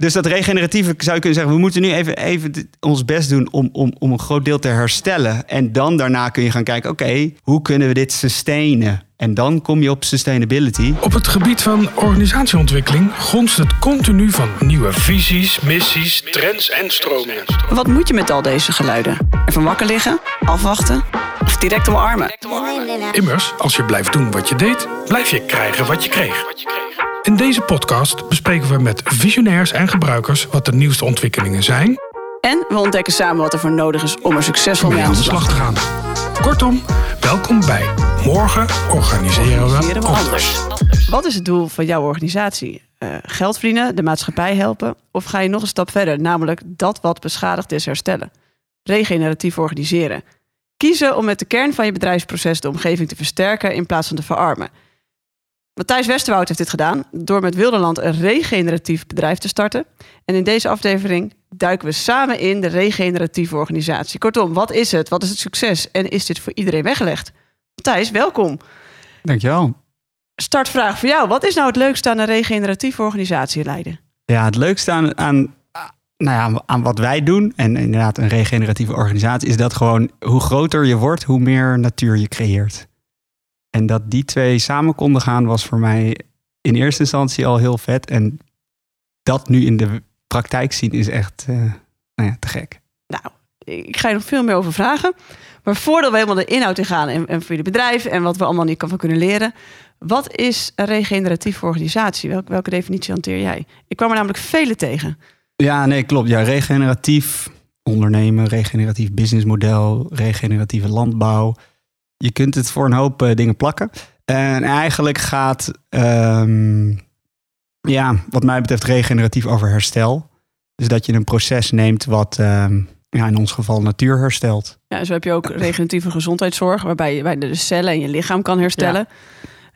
Dus dat regeneratieve zou je kunnen zeggen, we moeten nu even, even ons best doen om, om, om een groot deel te herstellen. En dan daarna kun je gaan kijken, oké, hoe kunnen we dit sustainen? En dan kom je op sustainability. Op het gebied van organisatieontwikkeling gonst het continu van nieuwe visies, missies, trends en stromingen. Wat moet je met al deze geluiden? Ervan wakker liggen? Afwachten? Of direct omarmen? Immers, als je blijft doen wat je deed, blijf je krijgen wat je kreeg. In deze podcast bespreken we met visionairs en gebruikers wat de nieuwste ontwikkelingen zijn En we ontdekken samen wat er voor nodig is om er succesvol mee aan de slag te gaan. Kortom, welkom bij Morgen organiseren we Organiseren we anders. Wat is het doel van jouw organisatie? Eh, geld verdienen, de maatschappij helpen? Of ga je nog een stap verder, namelijk dat wat beschadigd is herstellen? Regeneratief organiseren. Kiezen om met de kern van je bedrijfsproces de omgeving te versterken in plaats van te verarmen. Matthijs Westerwoud heeft dit gedaan door met Wilderland een regeneratief bedrijf te starten. En in deze aflevering duiken we samen in de regeneratieve organisatie. Kortom, wat is het? Wat is het succes? En is dit voor iedereen weggelegd? Matthijs, welkom. Dankjewel. Startvraag voor jou. Wat is nou het leukste aan een regeneratieve organisatie leiden? Ja, het leukste aan, aan, nou ja, aan wat wij doen, en inderdaad een regeneratieve organisatie, is dat gewoon hoe groter je wordt, hoe meer natuur je creëert. En dat die twee samen konden gaan, was voor mij in eerste instantie al heel vet. En dat nu in de praktijk zien is echt eh, nou ja, te gek. Nou, ik ga je nog veel meer over vragen. Maar voordat we helemaal de inhoud in gaan en, en voor je bedrijf en wat we allemaal niet van kunnen leren. Wat is een regeneratieve organisatie? Welke, welke definitie hanteer jij? Ik kwam er namelijk vele tegen. Ja, nee, klopt. Ja, regeneratief ondernemen, regeneratief businessmodel, regeneratieve landbouw. Je kunt het voor een hoop eh, dingen plakken. En eigenlijk gaat, ehm, ja, wat mij betreft, regeneratief over herstel. Dus dat je een proces neemt wat, ehm, ja, in ons geval natuur herstelt. Ja, zo heb je ook regeneratieve gezondheidszorg, waarbij je bij de cellen en je lichaam kan herstellen.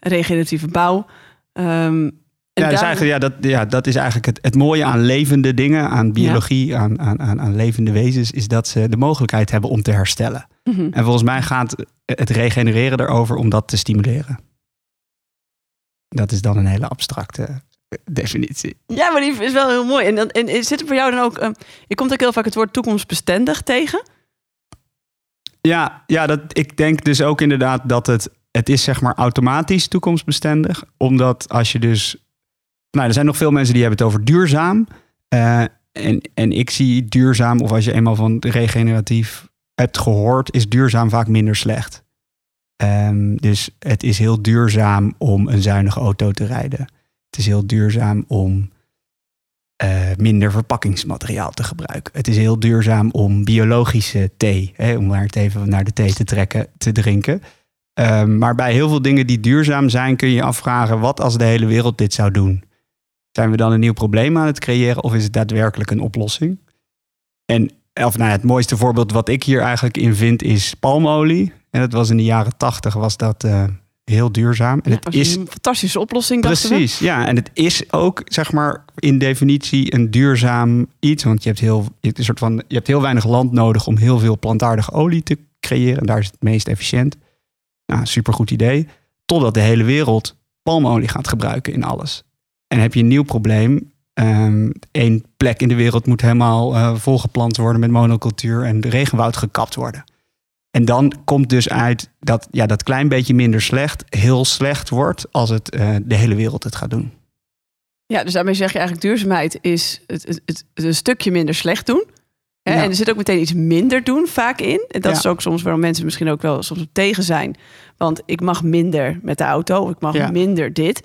Regeneratieve bouw. Ehm, en Ja, dus daar- eigenlijk, ja, dat, ja, dat is eigenlijk het, het mooie aan levende dingen, aan biologie, aan, aan, aan, aan levende wezens, is dat ze de mogelijkheid hebben om te herstellen. Mhm. En volgens mij gaat het regenereren erover om dat te stimuleren. Dat is dan een hele abstracte eh, definitie. Ja, maar die is wel heel mooi. En, dan, en zit er voor jou dan ook... ehm, je komt ook heel vaak het woord toekomstbestendig tegen. Ja, ja dat, ik denk dus ook inderdaad dat het, het is zeg maar automatisch toekomstbestendig. Omdat als je dus... Nou, er zijn nog veel mensen die hebben het over duurzaam. Eh, en, en ik zie duurzaam, of als je eenmaal van regeneratief hebt gehoord, is duurzaam vaak minder slecht. Ehm, dus het is heel duurzaam om een zuinige auto te rijden. Het is heel duurzaam om eh, minder verpakkingsmateriaal te gebruiken. Het is heel duurzaam om biologische thee, hè, om maar het even naar de thee te trekken, te drinken. Ehm, maar bij heel veel dingen die duurzaam zijn, kun je je afvragen: wat als de hele wereld dit zou doen? Zijn we dan een nieuw probleem aan het creëren of is het daadwerkelijk een oplossing? En of, nou ja, het mooiste voorbeeld wat ik hier eigenlijk in vind is palmolie. En dat was in de jaren tachtig was dat eh, heel duurzaam. En Ja, het is een fantastische oplossing. Precies, ja. En het is ook, zeg maar, in definitie een duurzaam iets. Want je hebt heel, je hebt een soort van, je hebt heel weinig land nodig om heel veel plantaardige olie te creëren. En daar is het meest efficiënt. Nou, supergoed idee. Totdat de hele wereld palmolie gaat gebruiken in alles. En heb je een nieuw probleem. Eén plek in de wereld moet helemaal eh, volgeplant worden met monocultuur en de regenwoud gekapt worden. En dan komt dus uit dat ja, dat klein beetje minder slecht heel slecht wordt als het eh, de hele wereld het gaat doen. Ja, dus daarmee zeg je eigenlijk duurzaamheid is het, het, het, het een stukje minder slecht doen. Hè? Ja. En er zit ook meteen iets minder doen vaak in. En dat Ja. is ook soms waarom mensen misschien ook wel soms op tegen zijn. Want ik mag minder met de auto, of ik mag Ja. minder dit.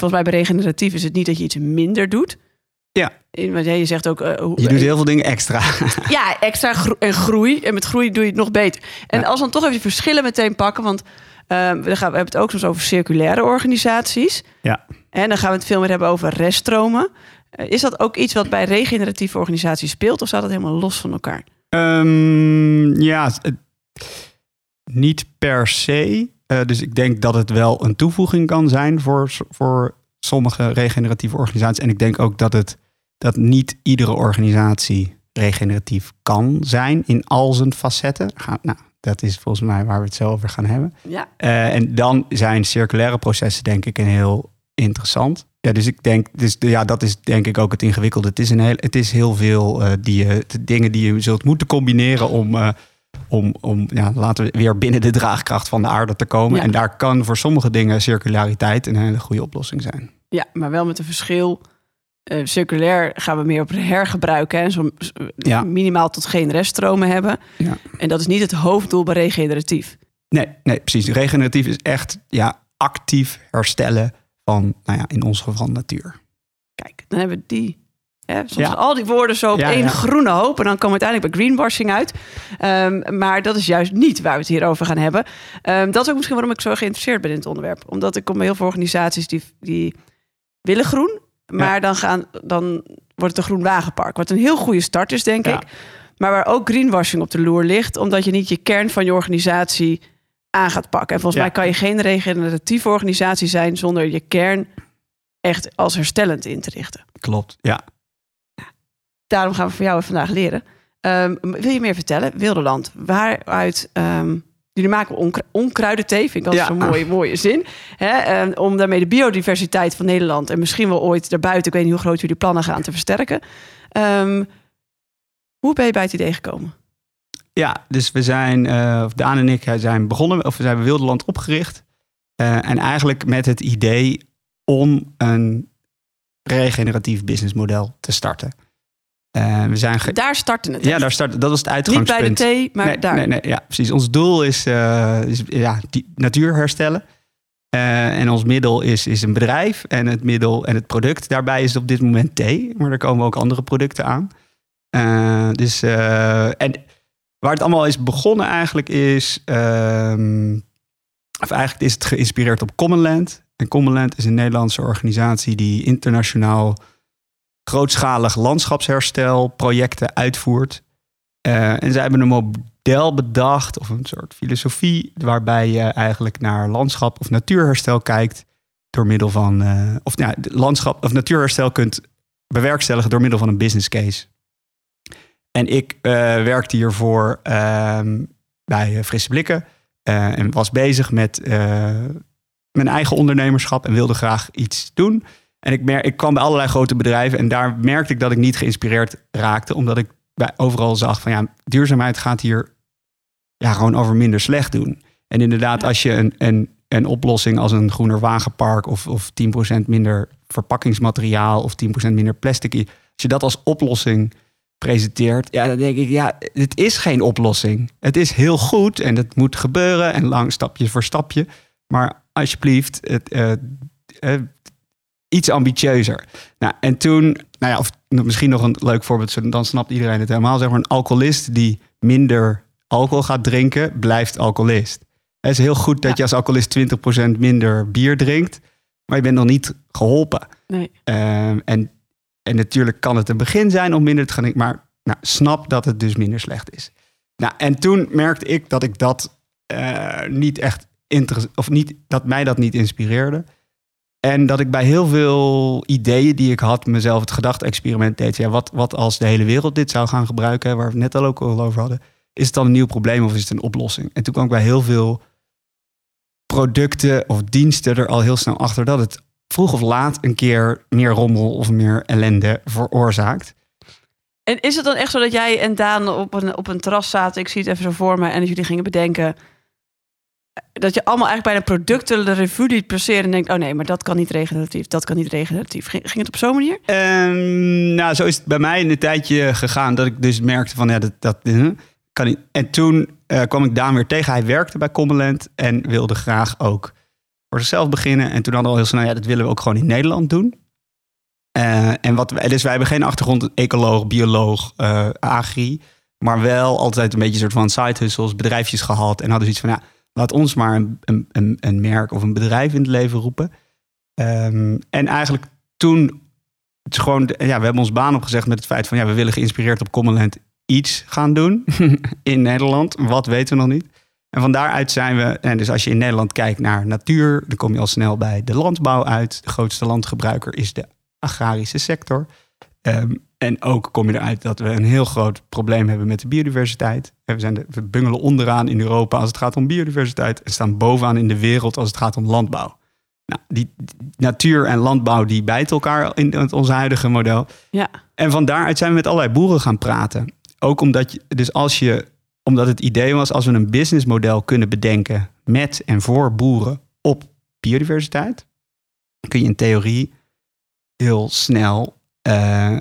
Volgens mij bij regeneratief is het niet dat je iets minder doet. Ja. Want ja, je zegt ook... eh, hoe- Je doet heel veel dingen extra. Ja, extra gro- en groei. En met groei doe je het nog beter. En Ja. als we dan toch even verschillen meteen pakken. Want ehm, we, gaan, we hebben het ook soms over circulaire organisaties. Ja. En dan gaan we het veel meer hebben over reststromen. Eh, is dat ook iets wat bij regeneratieve organisaties speelt? Of staat dat helemaal los van elkaar? Ehm, ja, het- niet per se. Eh, dus ik denk dat het wel een toevoeging kan zijn voor, voor sommige regeneratieve organisaties. En ik denk ook dat, het, dat niet iedere organisatie regeneratief kan zijn in al zijn facetten. Nou, dat is volgens mij waar we het zo over gaan hebben. Ja. Eh, en dan zijn circulaire processen denk ik een heel interessant. ja, dus ik denk, dus, ja, dat is denk ik ook het ingewikkelde. Het is, een heel, het is heel veel uh, die, uh, dingen die je zult moeten combineren om, om, om ja, laten we weer binnen de draagkracht van de aarde te komen. Ja. En daar kan voor sommige dingen circulariteit een hele goede oplossing zijn. Ja, maar wel met een verschil. circulair gaan we meer op hergebruiken en zo ja. minimaal tot geen reststromen hebben. Ja. En dat is niet het hoofddoel bij regeneratief. Nee, nee, precies. Regeneratief is echt ja, actief herstellen van, nou ja, in ons geval natuur. Kijk, dan hebben we die. Hè, soms ja. al die woorden zo op ja, één groene hoop. En dan komen we uiteindelijk bij greenwashing uit. Um, maar dat is juist niet waar we het hier over gaan hebben. Um, dat is ook misschien waarom ik zo geïnteresseerd ben in het onderwerp. Omdat ik kom bij heel veel organisaties die, die willen groen. Maar dan, gaan, dan wordt het een groen wagenpark. Wat een heel goede start is, denk ik. Maar waar ook greenwashing op de loer ligt. Omdat je niet je kern van je organisatie aan gaat pakken. En volgens mij kan je geen regeneratieve organisatie zijn zonder je kern echt als herstellend in te richten. Klopt, ja. Daarom gaan we voor jou vandaag leren. Um, wil je meer vertellen? Wilderland, waaruit... Um, jullie maken onkru onkruidenthee, vind ik altijd ja. zo'n mooie, mooie zin. Hè? Um, om daarmee de biodiversiteit van Nederland... en misschien wel ooit daarbuiten, ik weet niet hoe groot jullie plannen gaan, te versterken. hoe ben je bij het idee gekomen? Ja, dus we zijn, uh, Daan en ik zijn begonnen, of we zijn Wilderland opgericht. Uh, en eigenlijk met het idee om een regeneratief businessmodel te starten. Uh, we zijn daar starten het. Ja, daar starten. Dat was het uitgangspunt. Niet bij de thee, maar nee, daar. Nee, nee, ja, precies. Ons doel is, is ja, die natuur herstellen. en ons middel is, is een bedrijf. En het middel en het product daarbij is op dit moment thee. Maar er komen ook andere producten aan. dus, en Waar het allemaal is begonnen eigenlijk is... Um, of eigenlijk is het geïnspireerd op Commonland. En Commonland is een Nederlandse organisatie die internationaal grootschalig landschapsherstel projecten uitvoert. Uh, en zij hebben een model bedacht of een soort filosofie waarbij je eigenlijk naar landschap of natuurherstel kijkt door middel van, uh, of ja, landschap of natuurherstel kunt bewerkstelligen door middel van een business case. En ik uh, werkte hiervoor uh, bij eh, Frisse Blikken. En was bezig met mijn eigen ondernemerschap en wilde graag iets doen. En ik, mer ik kwam bij allerlei grote bedrijven en daar merkte ik dat ik niet geïnspireerd raakte. Omdat ik bij overal zag van ja, duurzaamheid gaat hier ja, gewoon over minder slecht doen. En inderdaad, als je een, een, een oplossing als een groener wagenpark of, of 10% minder verpakkingsmateriaal of 10% minder plastic, als je dat als oplossing presenteert, ja, dan denk ik, ja, het is geen oplossing. Het is heel goed en het moet gebeuren en lang stapje voor stapje. Maar alsjeblieft, het, uh, uh, iets ambitieuzer. Nou, en toen, nou ja, of misschien nog een leuk voorbeeld, dan snapt iedereen het helemaal. Zeg maar, een alcoholist die minder alcohol gaat drinken, blijft alcoholist. Het is heel goed dat je als alcoholist 20% minder bier drinkt, maar je bent nog niet geholpen. Nee. Uh, en en natuurlijk kan het een begin zijn om minder te gaan maar nou, snap dat het dus minder slecht is. Nou, en toen merkte ik dat ik dat uh, niet echt of niet, dat mij dat niet inspireerde. En dat ik bij heel veel ideeën die ik had, mezelf het gedachte-experiment deed. Ja, wat, wat als de hele wereld dit zou gaan gebruiken, waar we het net al ook al over hadden. Is het dan een nieuw probleem of is het een oplossing? En toen kwam ik bij heel veel producten of diensten er al heel snel achter dat het vroeg of laat een keer meer rommel of meer ellende veroorzaakt. En is het dan echt zo dat jij en Daan op een, op een terras zaten, ik zie het even zo voor me, en dat jullie gingen bedenken dat je allemaal eigenlijk bij de producten de revue liet passeren en denkt, oh nee, maar dat kan niet regeneratief, dat kan niet regeneratief. Ging, ging het op zo'n manier? Um, nou, zo is het bij mij in een tijdje gegaan dat ik dus merkte van, ja, dat, dat kan niet. En toen uh, kwam ik Daan weer tegen. Hij werkte bij Commonland en wilde graag ook voor zichzelf beginnen. En toen hadden we al heel snel, ja, dat willen we ook gewoon in Nederland doen. Uh, en wat dus wij hebben geen achtergrond ecoloog, bioloog, uh, agri. Maar wel altijd een beetje een soort van side hustles, bedrijfjes gehad. En hadden zoiets van, ja, laat ons maar een, een, een merk of een bedrijf in het leven roepen. Um, en eigenlijk toen, het is gewoon, ja, we hebben ons baan opgezegd met het feit van, ja, we willen geïnspireerd op Commonland iets gaan doen in Nederland. Wat weten we nog niet. En van daaruit zijn we, en dus als je in Nederland kijkt naar natuur, dan kom je al snel bij de landbouw uit. De grootste landgebruiker is de agrarische sector. Um, en ook kom je eruit dat we een heel groot probleem hebben met de biodiversiteit. We, zijn de, we bungelen onderaan in Europa als het gaat om biodiversiteit en staan bovenaan in de wereld als het gaat om landbouw. Nou, die, die natuur en landbouw die bijten elkaar in het- ons huidige model. Ja. En van daaruit zijn we met allerlei boeren gaan praten. Ook omdat je, dus als je, omdat het idee was, als we een businessmodel kunnen bedenken met en voor boeren op biodiversiteit, kun je in theorie heel snel eh,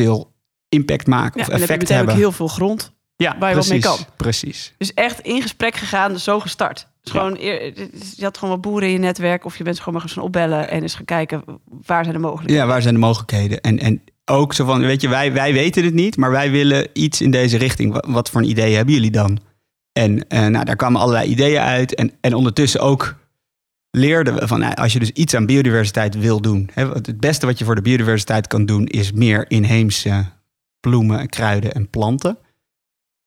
veel impact maken Ja, of dan heb je effect meteen ook hebben. heel veel grond. ja, waar je wat mee precies, kan. Precies. Dus echt in gesprek gegaan, zo gestart. Dus Ja. gewoon, je had gewoon wat boeren in je netwerk... of je bent gewoon maar eens gaan opbellen en eens gaan kijken... waar zijn de mogelijkheden. Ja, waar zijn de mogelijkheden? En, en ook zo van, weet je, wij, wij weten het niet, maar wij willen iets in deze richting. Wat, wat voor een idee hebben jullie dan? En eh, nou, daar kwamen allerlei ideeën uit. En, en ondertussen ook leerden we van, nou, als je dus iets aan biodiversiteit wil doen. Het beste wat je voor de biodiversiteit kan doen, is meer inheemse bloemen, kruiden en planten.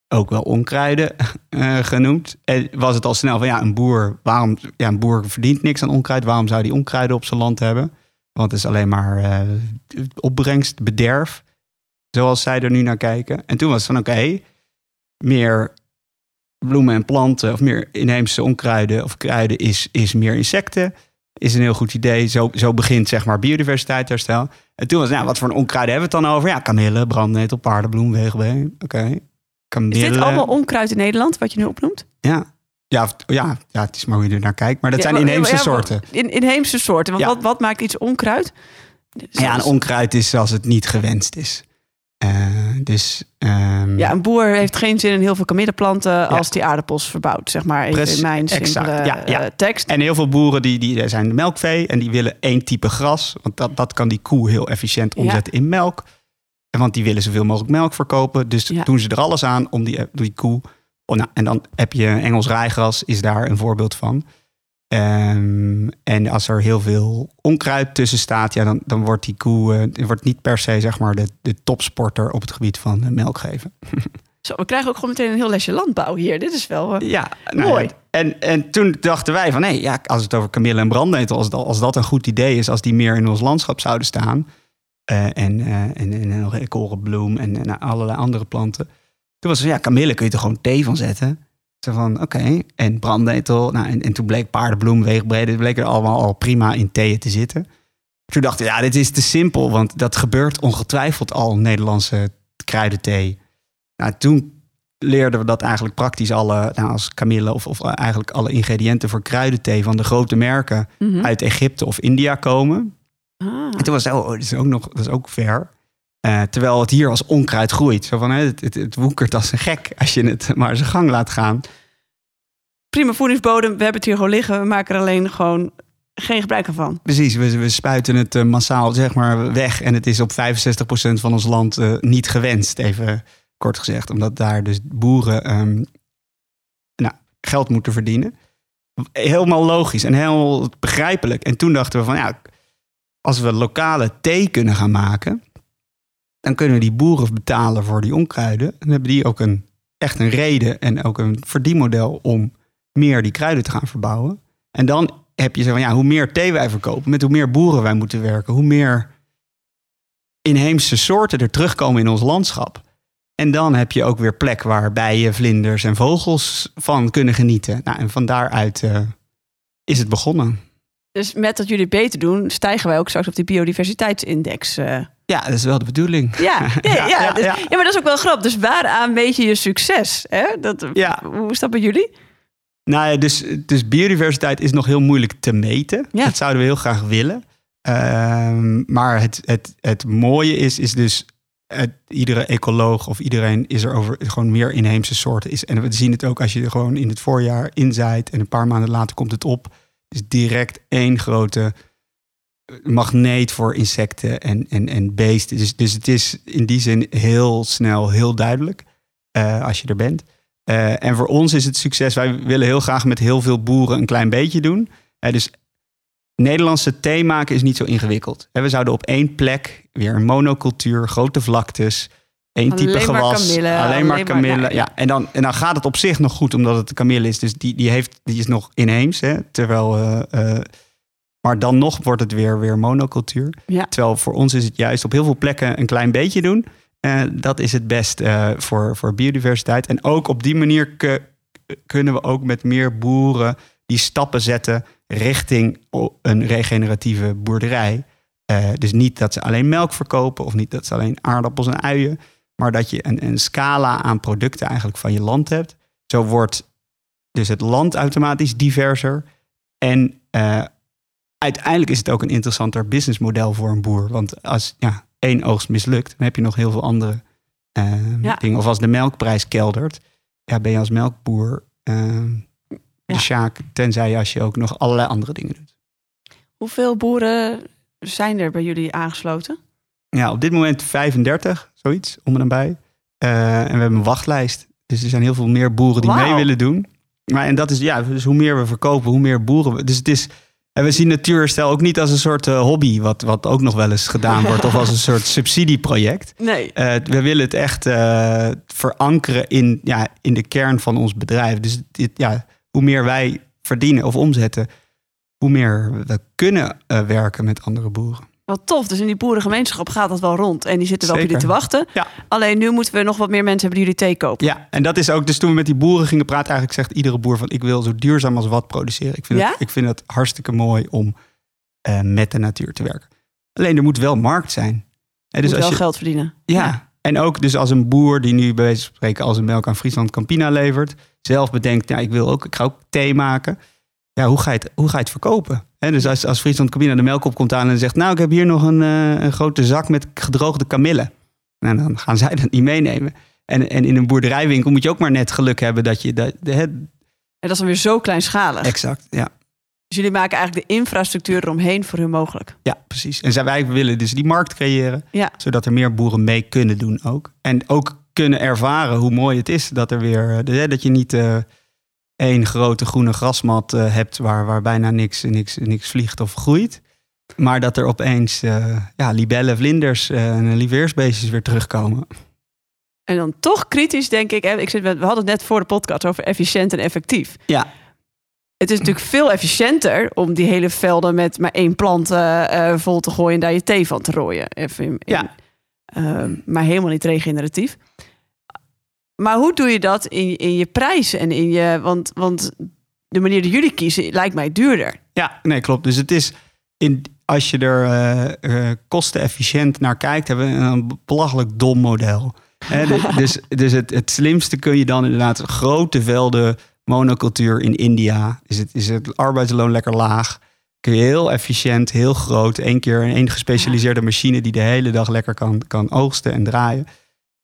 Ook wel onkruiden eh, genoemd. En was het al snel van, ja, een boer, waarom, ja, een boer verdient niks aan onkruid. Waarom zou die onkruiden op zijn land hebben? Want het is alleen maar eh, opbrengst, bederf. Zoals zij er nu naar kijken. En toen was het van oké, meer bloemen en planten of meer inheemse onkruiden of kruiden is, is meer insecten. Is een heel goed idee. Zo, zo begint zeg maar biodiversiteitsherstel. En toen was het, nou, wat voor een onkruiden hebben we het dan over? Ja, kamille, brandnetel, paardenbloem, wegenbeen. Oké. Kamille. Is dit allemaal onkruid in Nederland, wat je nu opnoemt? Ja. Ja, ja, ja, het is maar hoe je er naar kijkt. Maar dat Ja, zijn maar- inheemse ja, soorten. In, inheemse soorten. Want Ja. wat, wat maakt iets onkruid? Ja, een onkruid is als het niet gewenst is. Eh, dus ehm, Ja, een boer heeft geen zin in heel veel kamilleplanten als die aardappels verbouwt, zeg maar. Precies, in mijn exact. simpele Ja, ja. eh, tekst. En heel veel boeren die, die zijn melkvee en die willen één type gras. Want dat, dat kan die koe heel efficiënt omzetten in melk. En want die willen zoveel mogelijk melk verkopen. Dus doen ze er alles aan om die, die koe... Oh, nou, en dan heb je Engels rijgras, is daar een voorbeeld van. Ehm, en als er heel veel onkruid tussen staat, ja, dan, dan wordt die koe eh, wordt niet per se zeg maar, de, de topsporter op het gebied van melk geven. Zo, we krijgen ook gewoon meteen een heel lesje landbouw hier. Dit is wel... eh, Ja, nou Mooi. ja, En, en toen dachten wij van, nee, ja, als het over kamille en brandnetel, als dat, als dat een goed idee is, als die meer in ons landschap zouden staan, eh, en, en, en, korenbloem en, en nou, allerlei andere planten. Toen was het, ja, kamille kun je er gewoon thee van zetten. Zo van, oké, en brandnetel. Nou, en, en toen bleek paardenbloem, weegbrede, bleek er allemaal al prima in theeën te zitten. Toen dachten we, ja, dit is te simpel, want dat gebeurt ongetwijfeld al in Nederlandse kruidenthee. Nou, toen leerden we dat eigenlijk praktisch alle, nou, als kamille of, of eigenlijk alle ingrediënten voor kruidenthee van de grote merken mhm. uit Egypte of India komen. Ah. En toen was het, oh, dat is ook nog, dat is ook ver. Eh, terwijl het hier als onkruid groeit. Zo van, het, het woekert als een gek als je het maar zijn gang laat gaan. Prima voedingsbodem, we hebben het hier gewoon liggen. We maken er alleen gewoon geen gebruik van. Precies, we, we spuiten het eh, massaal zeg maar weg. En het is op 65% van ons land eh, niet gewenst, even kort gezegd. Omdat daar dus boeren ehm, nou, geld moeten verdienen. Helemaal logisch en heel begrijpelijk. En toen dachten we van, ja, als we lokale thee kunnen gaan maken... dan kunnen die boeren betalen voor die onkruiden. Dan hebben die ook een, echt een reden en ook een verdienmodel... om meer die kruiden te gaan verbouwen. En dan heb je zo van, ja, hoe meer thee wij verkopen... met hoe meer boeren wij moeten werken... hoe meer inheemse soorten er terugkomen in ons landschap... En dan heb je ook weer plek waar bijen, vlinders en vogels van kunnen genieten. Nou, en van daaruit eh, is het begonnen. Dus met dat jullie beter doen, stijgen wij ook straks op die biodiversiteitsindex. eh. Ja, dat is wel de bedoeling. Ja, ja, ja, ja, dus- ja. ja, maar dat is ook wel grappig. Dus waaraan meet je je succes? Hè? Dat. Hoe is dat bij jullie? Nou ja, dus, dus biodiversiteit is nog heel moeilijk te meten. Ja. Dat zouden we heel graag willen. Ehm, maar het, het, het mooie is, is dus... Het, iedere ecoloog of iedereen is er over gewoon meer inheemse soorten. Is, en we zien het ook als je er gewoon in het voorjaar inzaait... en een paar maanden later komt het op. is direct één grote magneet voor insecten en, en, en beesten. Dus, dus het is in die zin heel snel, heel duidelijk eh, als je er bent. Eh, en voor ons is het succes, wij willen heel graag met heel veel boeren een klein beetje doen. Eh, dus Nederlandse thee maken is niet zo ingewikkeld. We zouden op één plek weer een monocultuur, grote vlaktes, één Alleen type gewas, alleen alleen maar kamille. ja. En, dan, en dan gaat het op zich nog goed, omdat het de kamille is. Dus die, die, heeft, die is nog inheems, hè, terwijl... maar dan nog wordt het weer, weer monocultuur. Ja. Terwijl voor ons is het juist op heel veel plekken een klein beetje doen. Eh, dat is het best eh, voor, voor biodiversiteit. En ook op die manier kunnen we ook met meer boeren die stappen zetten richting een regeneratieve boerderij. Eh, dus niet dat ze alleen melk verkopen of niet dat ze alleen aardappels en uien, maar dat je een, een scala aan producten eigenlijk van je land hebt. Zo wordt dus het land automatisch diverser. En uiteindelijk is het ook een interessanter businessmodel voor een boer. Want als ja, één oogst mislukt, dan heb je nog heel veel andere eh, Ja. dingen. Of als de melkprijs keldert, ja, ben je als melkboer Ja. de sjaak. Tenzij als je ook nog allerlei andere dingen doet. Hoeveel boeren zijn er bij jullie aangesloten? Ja, op dit moment 35, zoiets, om en nabij. Eh, en we hebben een wachtlijst. Dus er zijn heel veel meer boeren die mee willen doen. Maar en dat is, ja, dus hoe meer we verkopen, hoe meer boeren we. Dus het is, en we zien natuurherstel ook niet als een soort eh, hobby, wat, wat ook nog wel eens gedaan wordt, of als een soort subsidieproject. Nee. Eh, we willen het echt eh, verankeren in, ja, in de kern van ons bedrijf. Dus dit, ja, hoe meer wij verdienen of omzetten, hoe meer we kunnen werken met andere boeren. Wat tof. Dus in die boerengemeenschap gaat dat wel rond. En die zitten wel op jullie te wachten. Ja. Alleen nu moeten we nog wat meer mensen hebben die jullie thee kopen. Ja, en dat is ook, dus toen we met die boeren gingen praten, eigenlijk zegt iedere boer van ik wil zo duurzaam als wat produceren. Ik vind, Ja? het, ik vind het hartstikke mooi om eh, met de natuur te werken. Alleen er moet wel markt zijn. En Dus dus wel je, geld verdienen. ja. en ook dus als een boer die nu bij wijze van spreken als een melk aan Friesland Campina levert, zelf bedenkt, ja, ik wil ook, ik ga ook thee maken. Ja, hoe ga je het, hoe ga je het verkopen? Hè, dus als, als Friesland Campina de melk op komt aan en zegt, nou, ik heb hier nog een, eh, een grote zak met gedroogde kamillen. Nou, dan gaan zij dat niet meenemen. En, en in een boerderijwinkel moet je ook maar net geluk hebben dat je dat. En dat is dan weer zo kleinschalig. exact, ja. Dus jullie maken eigenlijk de infrastructuur eromheen voor hun mogelijk. Ja, precies. En zij, wij willen dus die markt creëren, Ja. zodat er meer boeren mee kunnen doen ook. En ook kunnen ervaren hoe mooi het is dat er weer, eh, dat je niet eh één grote groene grasmat eh, hebt waar, waar bijna niks, niks, niks vliegt of groeit. Maar dat er opeens eh, ja, libellen, vlinders eh, en lieveersbeestjes weer terugkomen. En dan toch kritisch, denk ik. Ik zit, met- we hadden het net voor de podcast over efficiënt en effectief. Ja, Het is natuurlijk veel efficiënter om die hele velden met maar één plant vol te gooien en daar je thee van te rooien. Even in, in- Ja. Ehm, maar helemaal niet regeneratief. Maar hoe doe je dat in, in je prijzen en in je. Want, want de manier die jullie kiezen lijkt mij duurder. Ja, nee, klopt. Dus het is, in, als je er eh, eh, kostenefficiënt naar kijkt, hebben we een belachelijk dom model. De- dus dus het, het slimste kun je dan inderdaad grote velden monocultuur in India. Is het, is het arbeidsloon lekker laag? Kun je heel efficiënt, heel groot, één keer een één gespecialiseerde machine die de hele dag lekker kan, kan oogsten en draaien.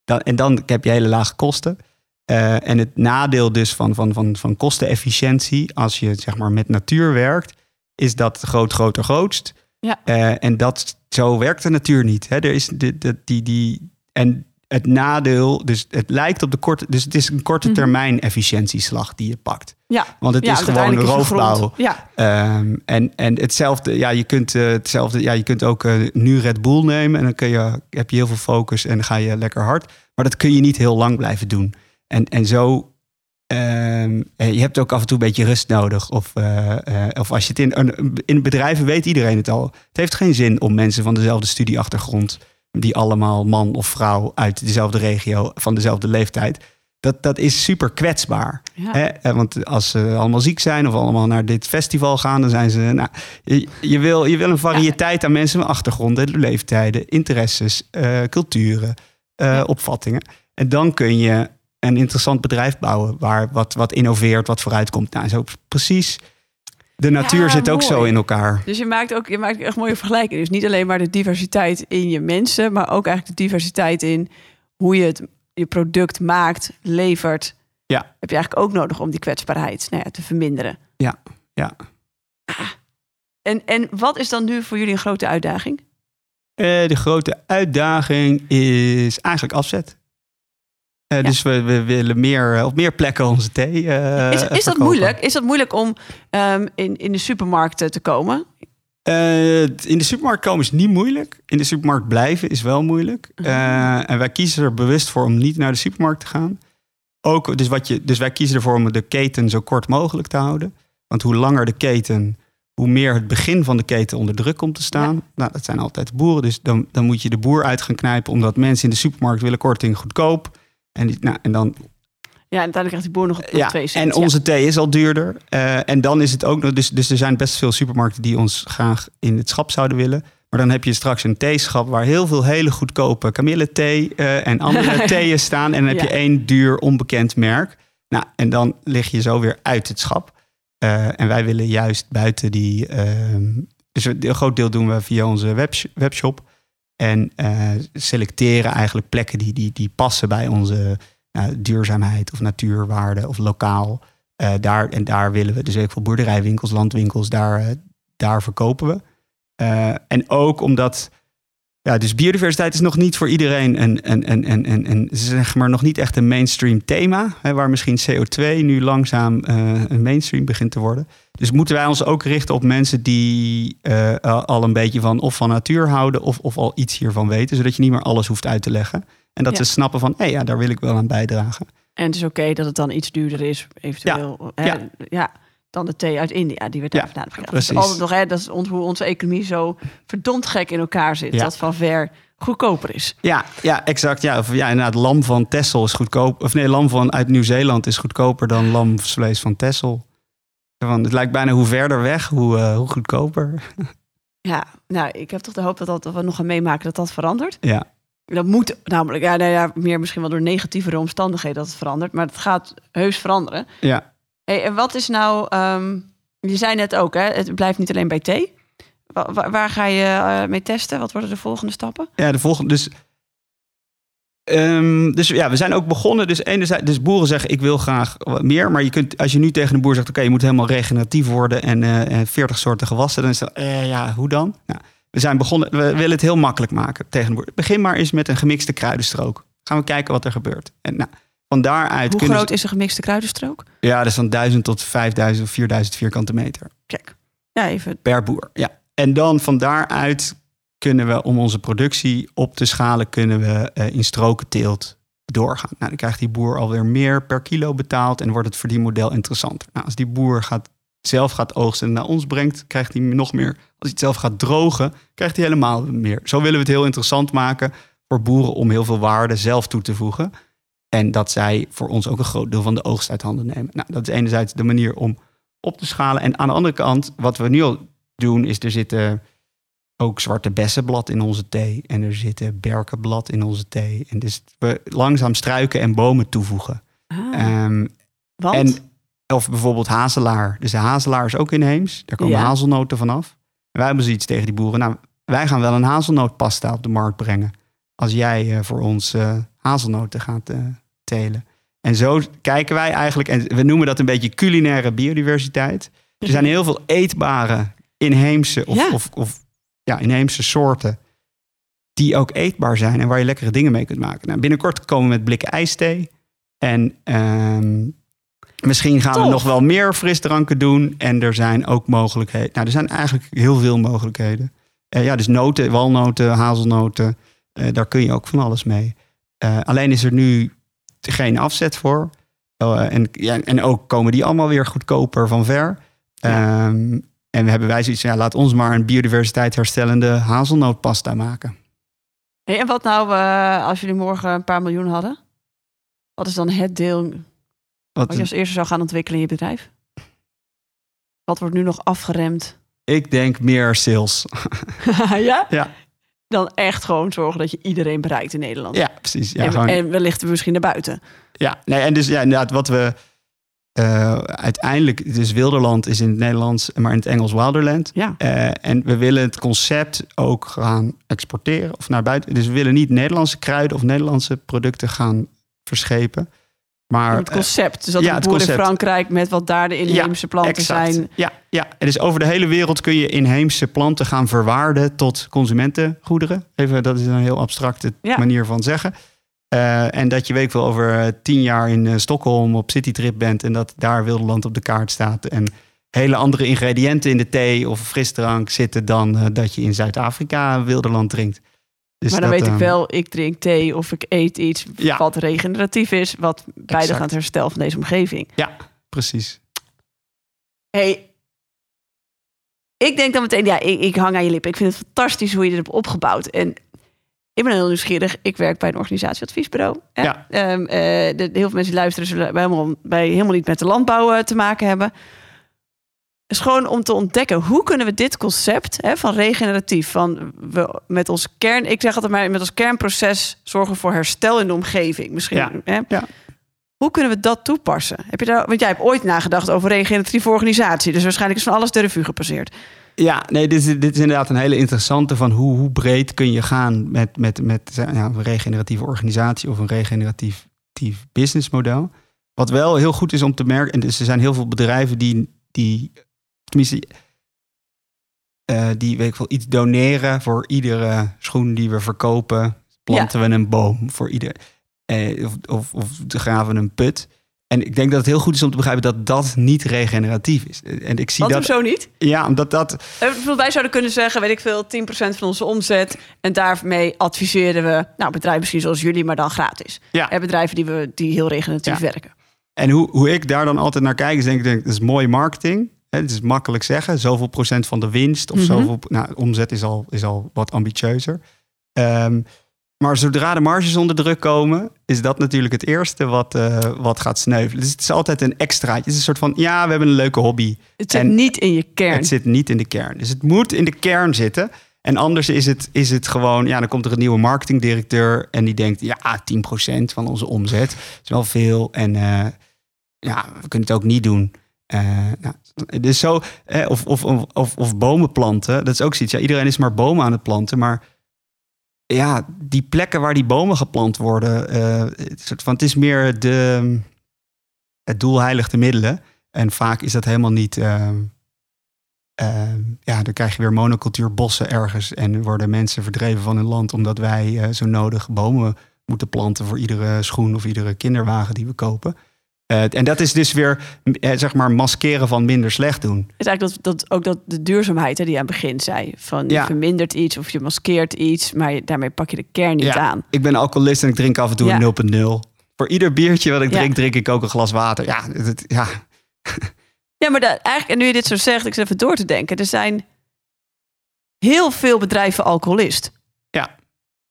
Dan, en dan heb je hele lage kosten. Eh, en het nadeel dus van, van, van, van kostenefficiëntie, als je zeg maar met natuur werkt, is dat groot, groter, grootst. Ja. Eh, en dat, zo werkt de natuur niet. Hè? Er is de, de, die, die, en het nadeel, dus het lijkt op de korte, dus het is een korte Mhm. termijn efficiëntieslag die je pakt. Ja, Want het ja, is gewoon is roofbouw. Ja, Ehm, en, en hetzelfde, ja, je kunt, eh, hetzelfde, ja, je kunt ook eh, nu Red Bull nemen en dan kun je, heb je heel veel focus en dan ga je lekker hard. Maar dat kun je niet heel lang blijven doen. En, en zo, eh, je hebt ook af en toe een beetje rust nodig. Of, of als je het in, een- in bedrijven weet iedereen het al. Het heeft geen zin om mensen van dezelfde studieachtergrond, die allemaal man of vrouw uit dezelfde regio, van dezelfde leeftijd. Dat, dat is super kwetsbaar. ja. Hè? Eh, Want als ze allemaal ziek zijn of allemaal naar dit festival gaan, dan zijn ze. Nou, je, je wil, je wil een variëteit aan mensen met achtergronden, leeftijden, interesses, eh, culturen, eh, Ja. opvattingen. En dan kun je een interessant bedrijf bouwen waar wat, wat innoveert, wat vooruitkomt. Nou, zo precies. De natuur Ja, zit ook zo in elkaar. Dus je maakt ook je maakt echt mooie vergelijkingen. Dus niet alleen maar de diversiteit in je mensen, maar ook eigenlijk de diversiteit in hoe je het, je product maakt, levert. Ja. Heb je eigenlijk ook nodig om die kwetsbaarheid nou ja, te verminderen. Ja, ja. En, en wat is dan nu voor jullie een grote uitdaging? Eh, de grote uitdaging is eigenlijk afzet. Eh, Dus we, we willen meer, op meer plekken onze thee. eh, is, is dat moeilijk? Is dat moeilijk om ehm, in, in de supermarkten te komen? Eh, in de supermarkt komen is niet moeilijk. In de supermarkt blijven is wel moeilijk. Mhm. Eh, en wij kiezen er bewust voor om niet naar de supermarkt te gaan. Ook, dus, wat je, dus wij kiezen ervoor om de keten zo kort mogelijk te houden. Want hoe langer de keten, hoe meer het begin van de keten onder druk komt te staan. Nou, dat zijn altijd boeren. Dus dan, dan moet je de boer uit gaan knijpen. Omdat mensen in de supermarkt willen korting goedkoop. En, die, nou, en dan Ja, en uiteindelijk krijgt die boer nog, nog Ja, twee cent. en onze thee is al duurder. Eh, en dan is het ook nog, dus, dus er zijn best veel supermarkten die ons graag in het schap zouden willen. Maar dan heb je straks een theeschap waar heel veel hele goedkope kamillethee eh en andere theeën staan. En dan heb je één duur onbekend merk. Nou, en dan lig je zo weer uit het schap. Eh, en wij willen juist buiten die. ehm, dus een groot deel doen we via onze websh- webshop. En eh, selecteren eigenlijk plekken die, die, die passen bij onze nou, duurzaamheid of natuurwaarde of lokaal. Eh, daar, en daar willen we dus heel veel boerderijwinkels, landwinkels, daar, eh, daar verkopen we. En ook omdat, ja, dus biodiversiteit is nog niet voor iedereen een, een, een, een, een, een zeg maar nog niet echt een mainstream thema, hè, waar misschien CO2 nu langzaam eh, een mainstream begint te worden. Dus moeten wij ons ook richten op mensen die eh, al- een beetje van of van natuur houden of, of al iets hiervan weten, zodat je niet meer alles hoeft uit te leggen. En dat Ja. ze snappen van, hé ja, daar wil ik wel aan bijdragen. En het is oké dat het dan iets duurder is, eventueel. hè, Ja. ja. Dan de thee uit India. Die werd Ja, daar vandaan gebracht. Is precies. altijd nog, hè, dat is hoe onze economie zo verdomd gek in elkaar zit. Ja. Dat van ver goedkoper is. Ja, ja, exact. Ja, of, ja, inderdaad, lam van Texel is goedkoop. Of nee, lam van uit Nieuw-Zeeland is goedkoper dan lamsvlees van Texel. Van, het lijkt bijna hoe verder weg, hoe, eh, hoe goedkoper. Ja, nou, ik heb toch de hoop dat, dat, dat we nog gaan meemaken dat dat verandert. Ja, Dat moet namelijk, ja, nou ja, meer misschien wel door negatievere omstandigheden dat het verandert. Maar het gaat heus veranderen. ja. Hey, en wat is nou, ehm, je zei net ook, hè, het blijft niet alleen bij thee. Wa- wa- waar ga je eh, mee testen? Wat worden de volgende stappen? ja de volgende. Dus, Ehm, dus ja, we zijn ook begonnen. Dus enerzijds, dus boeren zeggen ik wil graag meer. Maar je kunt, als je nu tegen een boer zegt, oké, je moet helemaal regeneratief worden en, eh, en 40 soorten gewassen, dan is dat, eh, ja, hoe dan? Nou, we zijn begonnen, we willen het heel makkelijk maken tegen boer. Begin maar eens met een gemixte kruidenstrook. Gaan we kijken wat er gebeurt. En nou, van daaruit Hoe kunnen groot ze- is een gemixte kruidenstrook? Ja, dat is van 1000 tot 5000 of 4000 vierkante meter Check. Ja, even. per boer. Ja. En dan van daaruit kunnen we, om onze productie op te schalen, kunnen we eh, in strokenteelt doorgaan. Nou, dan krijgt die boer alweer meer per kilo betaald en wordt het verdienmodel interessanter. Nou, als die boer gaat, zelf gaat oogsten en naar ons brengt, krijgt hij nog meer. Als hij het zelf gaat drogen, krijgt hij helemaal meer. Zo willen we het heel interessant maken voor boeren om heel veel waarde zelf toe te voegen. En dat zij voor ons ook een groot deel van de oogst uit handen nemen. Nou, dat is enerzijds de manier om op te schalen. En aan de andere kant, wat we nu al doen, is er zitten ook zwarte bessenblad in onze thee. En er zitten berkenblad in onze thee. En dus we langzaam struiken en bomen toevoegen. Ah, Ehm, want? en, of bijvoorbeeld hazelaar. Dus de hazelaar is ook inheems. Daar komen Ja. hazelnoten vanaf. En wij hebben zoiets tegen die boeren. Nou, wij gaan wel een hazelnootpasta op de markt brengen. Als jij eh, voor ons eh, hazelnoten gaat eh, telen. En zo kijken wij eigenlijk, en we noemen dat een beetje culinaire biodiversiteit. Er zijn heel veel eetbare inheemse of, Ja. of, of ja, inheemse soorten die ook eetbaar zijn en waar je lekkere dingen mee kunt maken. Nou, binnenkort komen we met blikken ijsthee. En ehm, misschien gaan we nog wel meer frisdranken doen. En er zijn ook mogelijkheden. Nou, er zijn eigenlijk heel veel mogelijkheden. Eh, ja, dus noten, walnoten, hazelnoten. eh, daar kun je ook van alles mee. Eh, alleen is er nu geen afzet voor. Eh, en, ja, en ook komen die allemaal weer goedkoper van ver. Ja. Ehm, en we hebben wij zoiets van, ja, laat ons maar een biodiversiteit herstellende hazelnootpasta maken. Hey, en wat nou eh, als jullie morgen een paar miljoen hadden? Wat is dan het deel Wat, wat je als eerste zou gaan ontwikkelen in je bedrijf? Wat wordt nu nog afgeremd? Ik denk meer sales. ja? Ja. Dan echt gewoon zorgen dat je iedereen bereikt in Nederland. Ja, precies. Ja, en, gewoon, en wellicht misschien naar buiten. ja, nee, en dus ja, inderdaad, wat we eh, uiteindelijk, dus Wilderland is in het Nederlands, maar in het Engels Wilderland. Ja. Eh, en we willen het concept ook gaan exporteren of naar buiten. Dus we willen niet Nederlandse kruiden of Nederlandse producten gaan verschepen. Maar het concept. Dus dat ja, het boer in. Frankrijk met wat daar de inheemse planten exact. zijn. Ja, ja, en dus over de hele wereld kun je inheemse planten gaan verwaarden tot consumentengoederen. Even, dat is een heel abstracte Ja. manier van zeggen. Eh, en dat je weet wel over eh, tien jaar in eh, Stockholm op citytrip bent en dat daar Wilderland op de kaart staat. En hele andere ingrediënten in de thee of frisdrank zitten dan eh, dat je in Zuid-Afrika Wilderland drinkt. Maar dan dat, weet ik eh, wel, ik drink thee of ik eet iets Ja. wat regeneratief is. Wat bijdraagt aan het herstel van deze omgeving. Precies. Hey, ik denk dan meteen, ja, ik, ik hang aan je lippen. Ik vind het fantastisch hoe je dit hebt opgebouwd. En Ik ben heel nieuwsgierig. Ik werk bij een organisatieadviesbureau. Hè? Ja. Ehm, eh, de, heel veel mensen die luisteren zullen bij helemaal, bij helemaal niet met de landbouw eh, te maken hebben. Is gewoon om te ontdekken hoe kunnen we dit concept hè, van regeneratief, van we met ons kern, ik zeg altijd maar met ons kernproces zorgen voor herstel in de omgeving. Misschien. Ja. Hè? Ja. Hoe kunnen we dat toepassen? Heb je daar, want jij hebt ooit nagedacht over regeneratieve organisatie, dus waarschijnlijk is van alles de revue gepasseerd. Ja, nee, dit is, dit is inderdaad een hele interessante van hoe, hoe breed kun je gaan met, met, met ja, een regeneratieve organisatie of een regeneratief businessmodel. Wat wel heel goed is om te merken, en dus er zijn heel veel bedrijven die, die tenminste, eh, die weet ik wel, iets doneren voor iedere schoen die we verkopen. Planten we een boom voor ieder, eh, of, of, of graven een put. En ik denk dat het heel goed is om te begrijpen dat dat niet regeneratief is. En ik zie Wat dat. zo niet? Ja, omdat dat. Eh, Wij zouden kunnen zeggen, weet ik veel, 10% van onze omzet. En daarmee adviseren we nou, bedrijven misschien zoals jullie, maar dan gratis. Ja. En bedrijven die, we, die heel regeneratief Ja. werken. En hoe, hoe ik daar dan altijd naar kijk, is denk ik, denk, dat is mooi marketing. Het is makkelijk zeggen, zoveel procent van de winst of Mhm. zoveel. Nou, omzet is al, is al wat ambitieuzer. Ehm, maar zodra de marges onder druk komen, is dat natuurlijk het eerste wat, eh, wat gaat sneuvelen. Dus het is altijd een extraatje. Het is een soort van, ja, we hebben een leuke hobby. Het zit En niet in je kern. Het zit niet in de kern. Dus het moet in de kern zitten. En anders is het, is het gewoon, ja, dan komt er een nieuwe marketingdirecteur en die denkt, ja, 10% van onze omzet is wel veel. En eh, ja, we kunnen het ook niet doen. Eh, nou, dus zo, eh, of, of, of, of, bomen planten, dat is ook zoiets. Ja, iedereen is maar bomen aan het planten, maar ja, die plekken waar die bomen geplant worden, eh, het, van, het is meer de, het doel heiligt de middelen. En vaak is dat helemaal niet. eh, eh, ja, dan krijg je weer monocultuurbossen ergens en worden mensen verdreven van hun land omdat wij eh, zo nodig bomen moeten planten voor iedere schoen of iedere kinderwagen die we kopen. Eh, en dat is dus weer, eh, zeg maar, maskeren van minder slecht doen. Het is eigenlijk dat, dat, ook dat de duurzaamheid hè, die je aan het begin zei. Van je vermindert iets of je maskeert iets, maar je- daarmee pak je de kern niet Ja. aan. Ik ben alcoholist en ik drink af en toe Ja. een 0.0. Voor ieder biertje wat ik drink, drink ik ook een glas water. Ja, ja, Ja, maar dat, eigenlijk, en nu je dit zo zegt, ik zit even door te denken. Er zijn heel veel bedrijven alcoholist. Ja.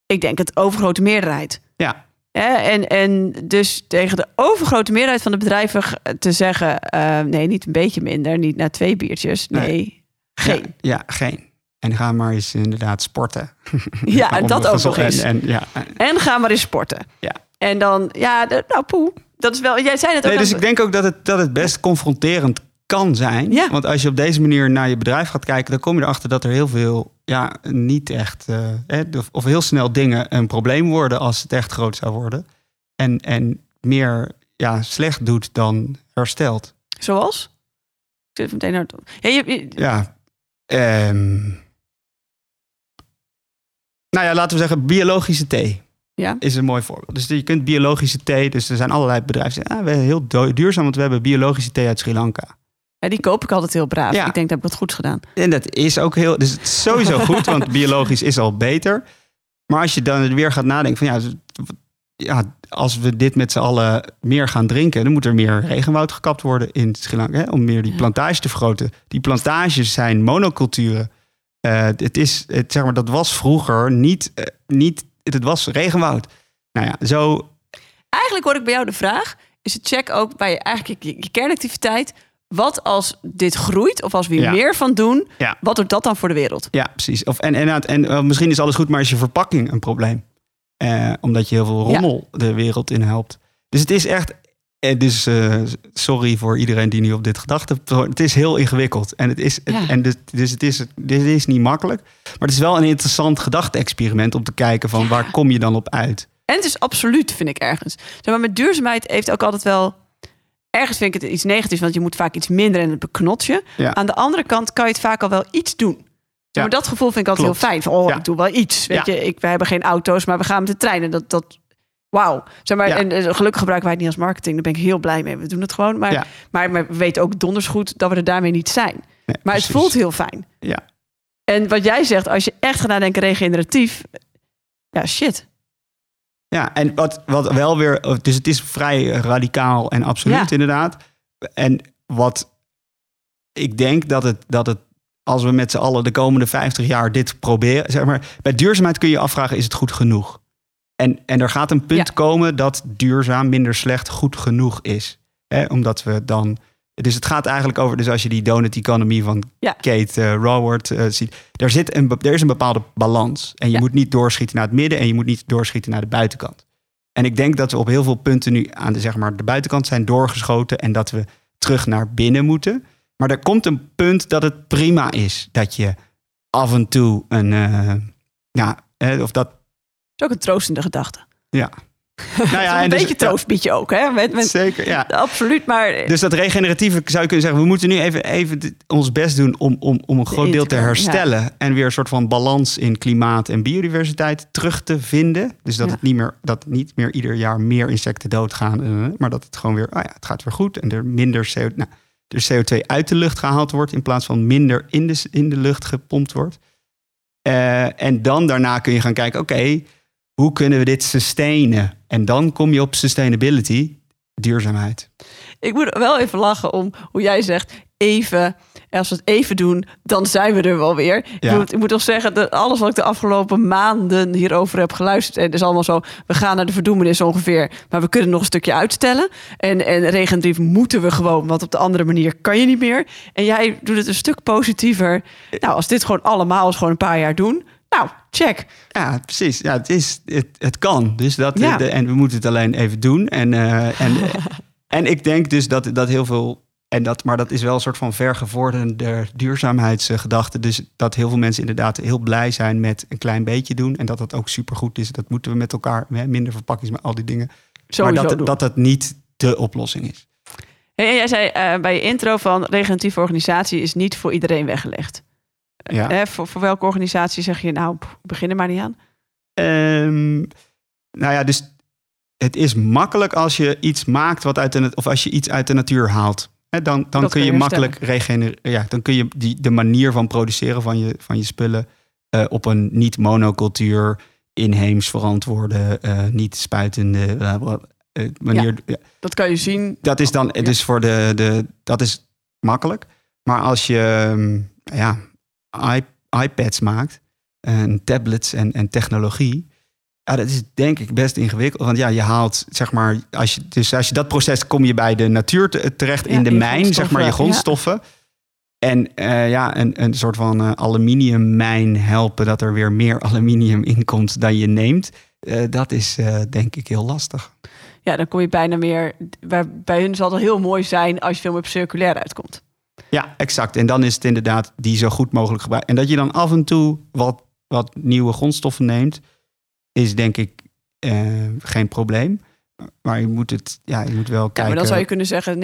Ik denk het overgrote meerderheid. ja, En, en dus tegen de overgrote meerderheid van de bedrijven te zeggen... eh, nee, niet een beetje minder, niet na twee biertjes. Nee, Nee. geen. Ja, ja, geen. En ga maar eens inderdaad sporten. Ja, en dat ook nog eens. En, en, ja, En ga maar eens sporten. Ja. En dan, ja, nou poeh. Dat is wel, jij zei het ook. Nee, dus ik denk ook dat het, dat het best confronterend kan zijn. Ja. Want als je op deze manier naar je bedrijf gaat kijken, dan kom je erachter dat er heel veel, ja, niet echt, eh, of, heel snel dingen een probleem worden als het echt groot zou worden. En, en meer ja, slecht doet dan herstelt. Zoals? Ik zit meteen naar. Ja, je, je- Ja. ehm, nou ja, laten we zeggen, biologische thee. Ja. Is een mooi voorbeeld. Dus je kunt biologische thee, dus er zijn allerlei bedrijven die zeggen, ah, we zijn heel du- duurzaam, want we hebben biologische thee uit Sri Lanka. Ja, die koop ik altijd heel braaf. Ja. Ik denk dat ik wat goeds gedaan. En dat is ook heel, dus het is sowieso goed, want biologisch is al beter. Maar als je dan weer gaat nadenken van ja, ja als we dit met z'n allen meer gaan drinken, dan moet er meer regenwoud gekapt worden in Sri Lanka, hè, om meer die plantage te vergroten. Die plantages zijn monoculturen. Eh, het is, het, zeg maar, dat was vroeger niet, eh, niet, het was regenwoud. Nou ja, zo, Eigenlijk hoor ik bij jou de vraag: is het check ook bij je, eigenlijk je, je kernactiviteit? Wat als dit groeit of als we hier Ja. meer van doen? Ja. Wat doet dat dan voor de wereld? ja, precies. Of, en en, en eh, misschien is alles goed, maar is je verpakking een probleem. Eh, omdat je heel veel rommel de wereld in helpt. Dus het is echt. Dus eh, sorry voor iedereen die nu op dit gedacht heeft. Het is heel ingewikkeld. En het is, en dus, dus het is, dit is niet makkelijk. Maar het is wel een interessant gedachte-experiment om te kijken van waar kom je dan op uit. En het is absoluut, vind ik ergens. Zeg maar, met duurzaamheid heeft ook altijd wel. Ergens vind ik het iets negatiefs, want je moet vaak iets minder en het beknot je. Ja. Aan de andere kant kan je het vaak al wel iets doen. Zeg Maar Ja. dat gevoel vind ik altijd Klopt. heel fijn. Van, oh, Ja. ik doe wel iets. Weet Ja. je, ik, wij hebben geen auto's, maar we gaan met de trein. En dat, dat wauw. Zeg maar, Ja. en, eh, gelukkig gebruiken wij het niet als marketing. Daar ben ik heel blij mee. We doen het gewoon. Maar, Ja. maar, maar we weten ook donders goed dat we er daarmee niet zijn. Nee, Maar precies. het voelt heel fijn. Ja. En wat jij zegt, als je echt gaat nadenken regeneratief. Ja, shit. Ja, en wat, wat wel weer, dus het is vrij radicaal en absoluut Ja. inderdaad. En wat ik denk dat het, dat het als we met z'n allen de komende 50 jaar dit proberen. Zeg maar, bij duurzaamheid kun je afvragen: is het goed genoeg? En, en er gaat een punt Ja. komen dat duurzaam minder slecht goed genoeg is. Hè, omdat we dan. Dus het gaat eigenlijk over, dus als je die donut economy van Ja. Kate uh, Raworth eh, ziet, er, zit een, er is een bepaalde balans. En je Ja. moet niet doorschieten naar het midden en je moet niet doorschieten naar de buitenkant. En ik denk dat we op heel veel punten nu aan de, zeg maar, de buitenkant zijn doorgeschoten en dat we terug naar binnen moeten. Maar er komt een punt dat het prima is dat je af en toe een, eh, ja, of dat, Dat is ook een troostende gedachte. ja. Nou Ja, een en dus- beetje troost bied je ook, hè? Met, ja, met, zeker, ja. Absoluut, maar Dus dat regeneratieve zou je kunnen zeggen, we moeten nu even, even ons best doen om, om, om een groot deel te herstellen. En weer een soort van balans in klimaat en biodiversiteit terug te vinden. Dus dat, het niet meer, dat niet meer ieder jaar meer insecten doodgaan. eh, Maar dat het gewoon weer, ah ja, het gaat weer goed. En er minder CO, nou, er CO2 uit de lucht gehaald wordt. In plaats van minder in de, in de lucht gepompt wordt. Eh, en dan daarna kun je gaan kijken, oké, hoe kunnen we dit sustainen? En dan kom je op sustainability, duurzaamheid. ik moet wel even lachen om hoe jij zegt, even, als we het even doen, dan zijn we er wel weer. Ja. Ik, moet, ik moet toch zeggen, dat alles wat ik de afgelopen maanden hierover heb geluisterd, en het is allemaal zo, we gaan naar de verdoemenis ongeveer, maar we kunnen nog een stukje uitstellen. En, en regentrief moeten we gewoon, want op de andere manier kan je niet meer. En jij doet het een stuk positiever. Nou, als dit gewoon allemaal eens gewoon een paar jaar doen, nou, check. Ja, precies. Ja, het, is, het, het kan. Dus dat, Ja. de- en we moeten het alleen even doen. En, eh, en, en ik denk dus dat, dat heel veel. En dat, maar dat is wel een soort van vergevorderde duurzaamheidsgedachte. Dus dat heel veel mensen inderdaad heel blij zijn met een klein beetje doen. En dat dat ook supergoed is. Dat moeten we met elkaar, hè, minder verpakkings, maar al die dingen. Sowieso maar dat, doen. dat het niet de oplossing is. En jij zei eh, bij je intro van regeneratieve organisatie is niet voor iedereen weggelegd. Ja. Hè, voor, voor welke organisatie zeg je nou, begin er maar niet aan? Ehm, nou ja, dus het is makkelijk als je iets maakt wat uit de of als je iets uit de natuur haalt. Hè, dan dan Dat kun je makkelijk regenereren. Ja, dan kun je die, de manier van produceren van je, van je spullen eh, op een niet monocultuur, inheems verantwoorde, eh, niet spuitende eh, manier. Ja, Dat kan je zien. dat is dan dus voor de, de dat is makkelijk. Maar als je ehm, ja, iPads maakt en tablets en, en technologie, ja, dat is denk ik best ingewikkeld. Want ja, je haalt zeg maar, als je, dus als je dat proces kom je bij de natuur te- terecht Ja, in de mijn, zeg maar je grondstoffen. En eh, ja, een, een soort van eh, aluminiummijn helpen dat er weer meer aluminium in komt dan je neemt. eh, dat is denk ik heel lastig. Ja, dan kom je bijna meer. Bij, bij hun zal het heel mooi zijn als je veel meer circulair uitkomt. Ja, exact. En dan is het inderdaad die zo goed mogelijk gebruiken. En dat je dan af en toe wat, wat nieuwe grondstoffen neemt, is denk ik eh, geen probleem. Maar je moet het, ja, je moet wel Ja, kijken. maar dan zou je kunnen zeggen: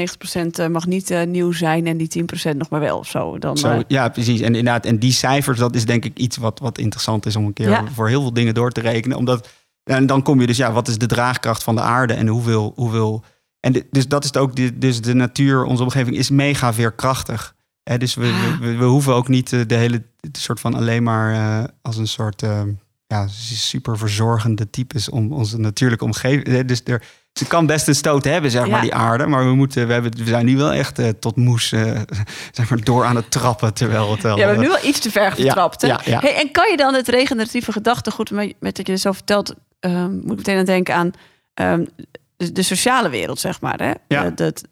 90% mag niet eh, nieuw zijn en die 10% nog maar wel of zo. Dan, Zo, eh, ja, precies. En inderdaad, en die cijfers, dat is denk ik iets wat, wat interessant is om een keer Ja. voor heel veel dingen door te rekenen. Omdat, en dan kom je dus, ja, wat is de draagkracht van de aarde en hoeveel, hoeveel. En de- dus dat is het ook, de, dus de natuur, onze omgeving is mega veerkrachtig. Hè, dus we, Ah. we, we, we hoeven ook niet eh, de hele soort van alleen maar eh, als een soort eh, ja, super verzorgende types om onze natuurlijke omgeving. Dus er, ze kan best een stoot hebben, zeg maar, die aarde. Maar we, moeten, we, hebben, we zijn nu wel echt tot moes zeg maar, door aan het trappen. Terwijl het wel, Ja, we hebben nu wel iets te ver getrapt. hè? ja, ja. Hey, en kan je dan het regeneratieve gedachtegoed, met, met dat je het zo vertelt, ehm, moet ik meteen aan denken aan ehm, de, de sociale wereld, zeg maar. Hè? Ja. Eh, dat,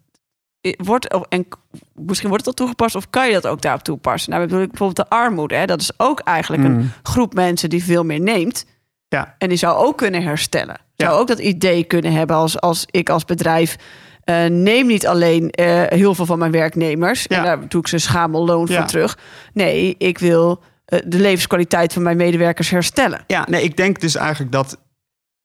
eh, wordt, en misschien wordt het al toegepast of kan je dat ook daarop toepassen? Nou, bedoel ik bijvoorbeeld de armoede. Hè? Dat is ook eigenlijk een Mm. groep mensen die veel meer neemt. Ja. En die zou ook kunnen herstellen. Ja. Zou ook dat idee kunnen hebben als, als ik als bedrijf... eh, neem niet alleen heel veel van mijn werknemers... Ja. en daar doe ik ze schamelloon Ja. voor terug. Nee, ik wil de levenskwaliteit van mijn medewerkers herstellen. Ja, nee, ik denk dus eigenlijk dat,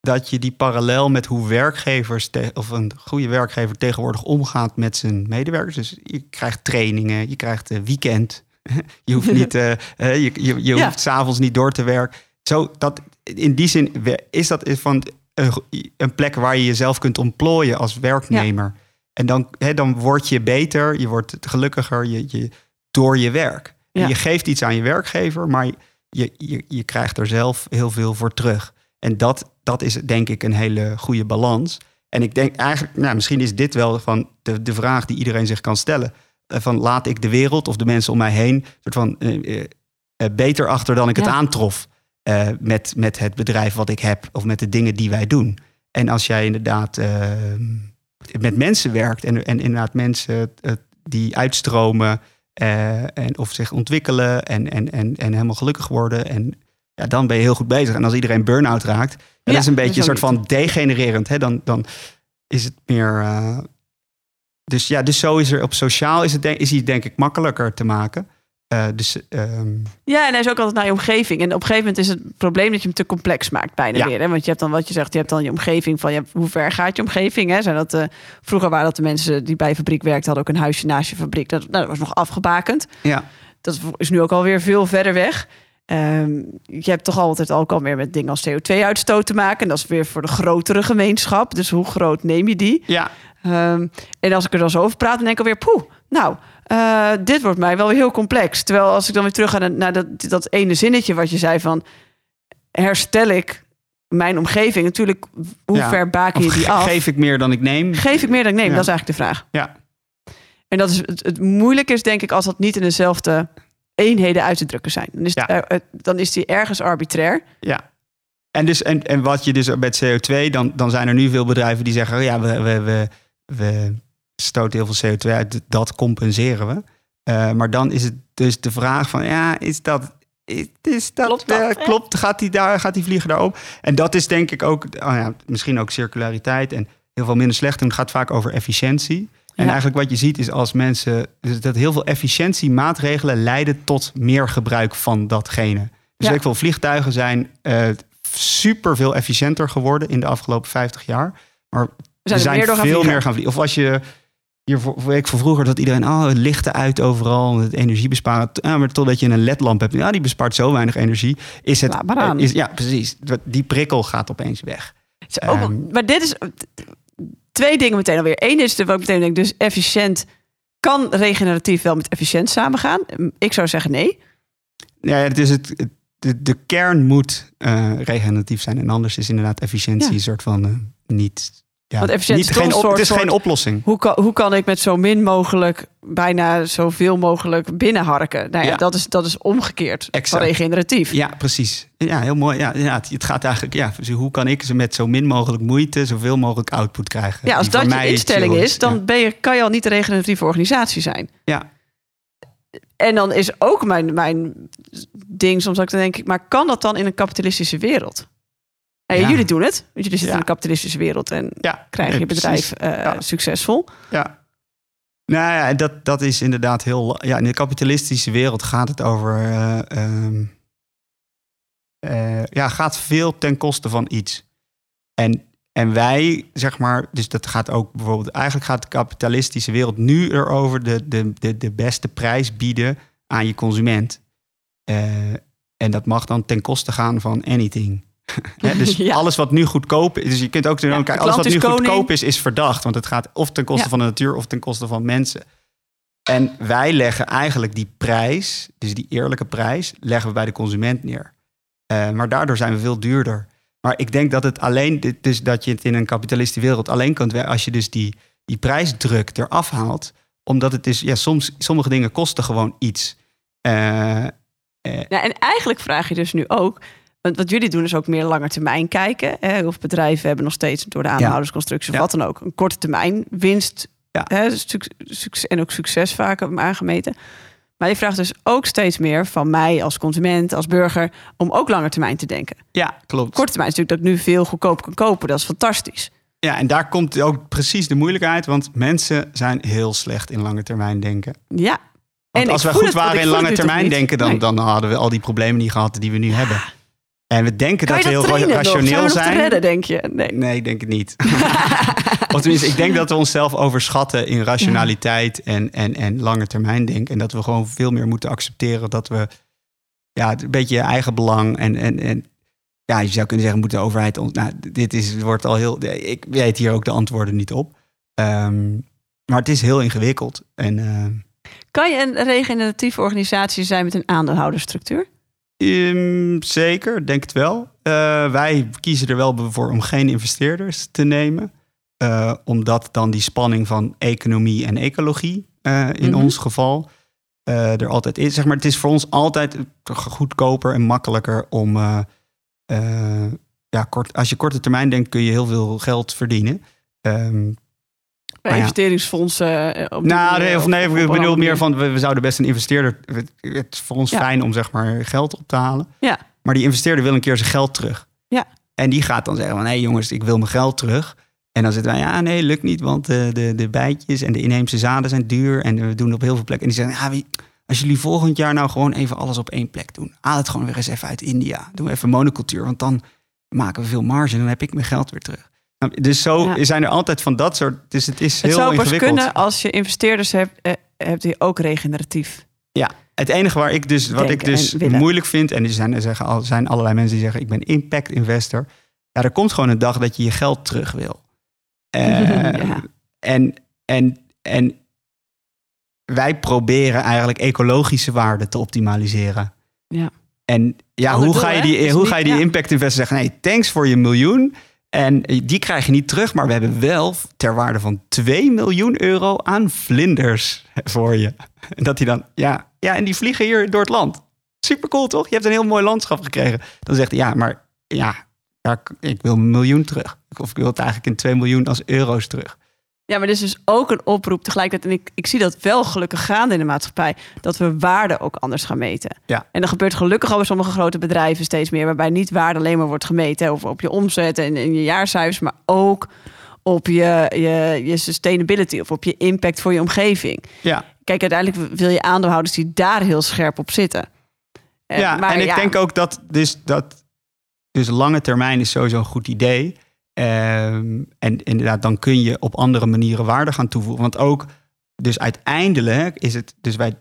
dat je die parallel met hoe werkgevers te- of een goede werkgever tegenwoordig omgaat met zijn medewerkers. Dus je krijgt trainingen, je krijgt eh, weekend. Je hoeft niet, eh, eh, je, je, je Ja. hoeft s'avonds niet door te werken. Zo, dat, in die zin is dat van een, een plek waar je jezelf kunt ontplooien als werknemer. En dan, hè, dan word je beter, je wordt gelukkiger je, je, door je werk. En. Je geeft iets aan je werkgever, maar je, je, je krijgt er zelf heel veel voor terug. En dat, dat is denk ik een hele goede balans. En ik denk eigenlijk, nou, misschien is dit wel van de, de vraag die iedereen zich kan stellen. eh, van laat ik de wereld of de mensen om mij heen soort van eh, eh, beter achter dan ik het aantrof met, met het bedrijf wat ik heb of met de dingen die wij doen. En als jij inderdaad eh, met mensen werkt en, en inderdaad mensen die uitstromen en of zich ontwikkelen en, en, en, en helemaal gelukkig worden. En ja, dan ben je heel goed bezig. En als iedereen burn-out raakt, ja, dat is een beetje een soort van degenererend. Hè? Dan, dan is het meer. eh, dus ja, dus zo is er op sociaal is, het, is hij denk ik makkelijker te maken. Eh, dus ehm, Ja, en hij is ook altijd naar je omgeving. En op een gegeven moment is het probleem dat je hem te complex maakt bijna Ja. weer. Hè? Want je hebt dan wat je zegt, je hebt dan je omgeving van hoe ver gaat je omgeving? Hè? Zijn dat, eh, vroeger waren dat de mensen die bij een fabriek werkten, hadden ook een huisje naast je fabriek. Dat, nou, dat was nog afgebakend. ja, Dat is nu ook alweer veel verder weg. Ehm, je hebt toch altijd ook al meer met dingen als CO2-uitstoot te maken. En dat is weer voor de grotere gemeenschap. Dus hoe groot neem je die? ja, Ehm, en als ik er dan zo over praat, dan denk ik alweer, poeh, nou, eh, dit wordt mij wel heel complex. Terwijl als ik dan weer terug ga naar, dat, dat ene zinnetje wat je zei van, herstel ik mijn omgeving? Natuurlijk, hoe Ja. ver baken je die af? geef ik meer dan ik neem? Geef ik meer dan ik neem? Ja. Dat is eigenlijk de vraag. Ja. En dat is het, het moeilijke is denk ik als dat niet in dezelfde eenheden uit te drukken zijn. Dan is, het, Ja. eh, dan is die ergens arbitrair. Ja. En, dus, en, en wat je dus met CO2, dan, dan zijn er nu veel bedrijven die zeggen: oh ja, we, we, we, we stoten heel veel CO2 uit, dat compenseren we. Eh, maar dan is het dus de vraag van: ja, is dat. Is, dat, Klopt dat, klopt, gaat die, daar, gaat die vliegen daarop? En dat is denk ik ook, oh ja, misschien ook circulariteit en heel veel minder slecht doen. Het gaat vaak over efficiëntie. En Ja. eigenlijk wat je ziet is als mensen, dus dat heel veel efficiëntiemaatregelen leiden tot meer gebruik van datgene. Dus Ja. ik veel vliegtuigen zijn eh super veel efficiënter geworden in de afgelopen 50 jaar. Maar We zijn, er meer veel meer gaan vliegen. Of als je hier voor, week van vroeger dat iedereen oh het lichten uit overal, het energie besparen. Ja, maar totdat je een ledlamp hebt, ja, die bespaart zo weinig energie. Is het? Is, ja, precies. Die prikkel gaat opeens weg. Ook Ehm. maar dit is twee dingen meteen alweer. Eén is de, wat ik meteen denk, dus efficiënt. Kan regeneratief wel met efficiënt samengaan? Ik zou zeggen nee. Ja, het is het. de, de kern moet eh, regeneratief zijn. En anders is inderdaad efficiëntie Ja. een soort van eh, niet. Ja, Want efficiëntie niet geen op, het is soort- geen oplossing. Hoe kan, hoe kan ik met zo min mogelijk, bijna zoveel mogelijk binnenharken? Nou ja, Ja. Dat, is, dat is omgekeerd Exact. van regeneratief. Ja, precies. Ja, heel mooi. Ja, ja, het, gaat eigenlijk, ja, dus hoe kan ik ze met zo min mogelijk moeite zoveel mogelijk output krijgen? Ja, als dat je instelling is, dan ben je, kan je al niet een regeneratieve organisatie zijn. Ja. En dan is ook mijn, mijn ding soms ook dan denk ik, maar kan dat dan in een kapitalistische wereld? En Ja. jullie doen het, want jullie zitten in een kapitalistische wereld en ja, krijgen je bedrijf eh, succesvol. Ja. Nou ja, dat, dat is inderdaad heel. Ja, in de kapitalistische wereld gaat het over. eh, ehm, eh, ja, gaat veel ten koste van iets. En, en wij, zeg maar, dus dat gaat ook bijvoorbeeld. Eigenlijk gaat de kapitalistische wereld nu erover de, de, de, de beste prijs bieden aan je consument. En dat mag dan ten koste gaan van anything. Dus Ja. alles wat nu goedkoop is. Dus je kunt ook Ja, kijken, alles wat nu koning. goedkoop is, is verdacht. Want het gaat of ten koste Ja. van de natuur of ten koste van mensen. En wij leggen eigenlijk die prijs, dus die eerlijke prijs, leggen we bij de consument neer. Eh, maar daardoor zijn we veel duurder. Maar ik denk dat het alleen, dus dat je het in een kapitalistische wereld alleen kunt als je dus die, die prijsdruk eraf haalt. Omdat het is, ja, soms, sommige dingen kosten gewoon iets. Eh, Ja, en eigenlijk vraag je dus nu ook, want wat jullie doen is ook meer langer termijn kijken. Hè? Of bedrijven hebben nog steeds door de aanhoudersconstructie of Ja. wat dan ook, een korte termijn winst Ja. hè? en ook succes vaak aangemeten. Maar je vraagt dus ook steeds meer van mij als consument, als burger, om ook langer termijn te denken. ja, klopt. Korte termijn is natuurlijk dat ik nu veel goedkoop kan kopen. Dat is fantastisch. Ja, en daar komt ook precies de moeilijkheid. Want mensen zijn heel slecht in lange termijn denken. Ja. Want En als we goed het, waren in lange termijn denken, dan, Nee. dan hadden we al die problemen niet gehad die we nu hebben. En we denken dat we heel trainen nog? Zijn we rationeel nog te zijn. redden, denk je? Nee. Nee, ik denk het niet. of tenminste, ik denk dat we onszelf overschatten in rationaliteit en, en, en lange termijn denken. En dat we gewoon veel meer moeten accepteren dat we ja, een beetje eigen belang en, en, en ja, je zou kunnen zeggen, moet de overheid ons. Nou, dit is, wordt al heel. Ik weet hier ook de antwoorden niet op. Ehm, maar het is heel ingewikkeld. En eh, Kan je een regeneratieve organisatie zijn met een aandeelhoudersstructuur? Ehm, zeker, denk het wel. Eh, wij kiezen er wel voor om geen investeerders te nemen. Eh, omdat dan die spanning van economie en ecologie eh, in Mhm. ons geval. er altijd is. Zeg maar, het is voor ons altijd goedkoper en makkelijker om. ja, kort, als je korte termijn denkt, kun je heel veel geld verdienen. Ehm, ja. investeringsfondsen. eh, op nou, nee, of nee, op ik bedoel meer van we, we zouden best een investeerder. Het, het is voor ons Ja. fijn om zeg maar geld op te halen. Ja. Maar die investeerder wil een keer zijn geld terug. Ja. En die gaat dan zeggen van hé jongens, ik wil mijn geld terug. En dan zitten wij, ja nee, lukt niet, want de, de, de bijtjes en de inheemse zaden zijn duur en we doen het op heel veel plekken. En die zeggen, ja, wie, als jullie volgend jaar nou gewoon even alles op één plek doen, haal het gewoon weer eens even uit India. Doen we even monocultuur, want dan maken we veel marge en dan heb ik mijn geld weer terug. Dus zo Ja. zijn er altijd van dat soort. Dus het is Het heel zou pas kunnen als je investeerders hebt, eh, hebt die ook regeneratief. Ja, het enige waar ik dus, wat ik dus moeilijk vind, en er zijn, er zeggen, al- zijn allerlei mensen die zeggen: ik ben impact investor. Ja, er komt gewoon een dag dat je je geld terug wil. Eh, Ja. En, en, en wij proberen eigenlijk ecologische waarde te optimaliseren. Ja. En ja, hoe doel, ga je die, hoe niet- ga je die impact investor zeggen? Nee, thanks voor je miljoen. En die krijg je niet terug, maar we hebben wel ter waarde van 2 miljoen euro aan vlinders voor je. En dat hij dan, ja, ja, en die vliegen hier door het land. Super cool, toch? Je hebt een heel mooi landschap gekregen. Dan zegt hij, ja, maar ja, ja, ik wil een miljoen terug. Of ik wil het eigenlijk in 2 miljoen als euro's terug. Ja, maar dit is dus ook een oproep tegelijkertijd. En ik, ik zie dat wel gelukkig gaande in de maatschappij. Dat we waarde ook anders gaan meten. Ja. En dat gebeurt gelukkig al bij sommige grote bedrijven steeds meer. Waarbij niet waarde alleen maar wordt gemeten. Of op je omzet en in je jaarcijfers. Maar ook op je, je, je sustainability. Of op je impact voor je omgeving. Ja, Kijk, uiteindelijk wil je aandeelhouders die daar heel scherp op zitten. Eh, ja maar en ik ja, denk ook dat dus, dat dus lange termijn is sowieso een goed idee. Ehm, en inderdaad, dan kun je op andere manieren waarde gaan toevoegen. Want ook, dus uiteindelijk is het, dus wij,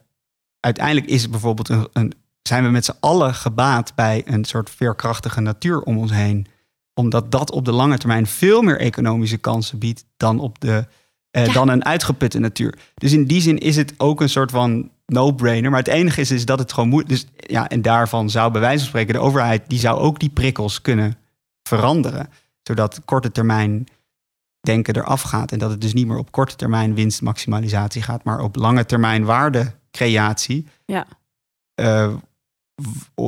uiteindelijk is het bijvoorbeeld een, een zijn we met z'n allen gebaat bij een soort veerkrachtige natuur om ons heen. Omdat dat op de lange termijn veel meer economische kansen biedt dan, op de, eh, Ja. dan een uitgeputte natuur. Dus in die zin is het ook een soort van no-brainer. Maar het enige is, is dat het gewoon moet. Dus ja, en daarvan zou bij wijze van spreken de overheid, die zou ook die prikkels kunnen veranderen. Zodat korte termijn denken eraf gaat. En dat het dus niet meer op korte termijn winstmaximalisatie gaat, maar op lange termijn waardecreatie. Ja. Eh,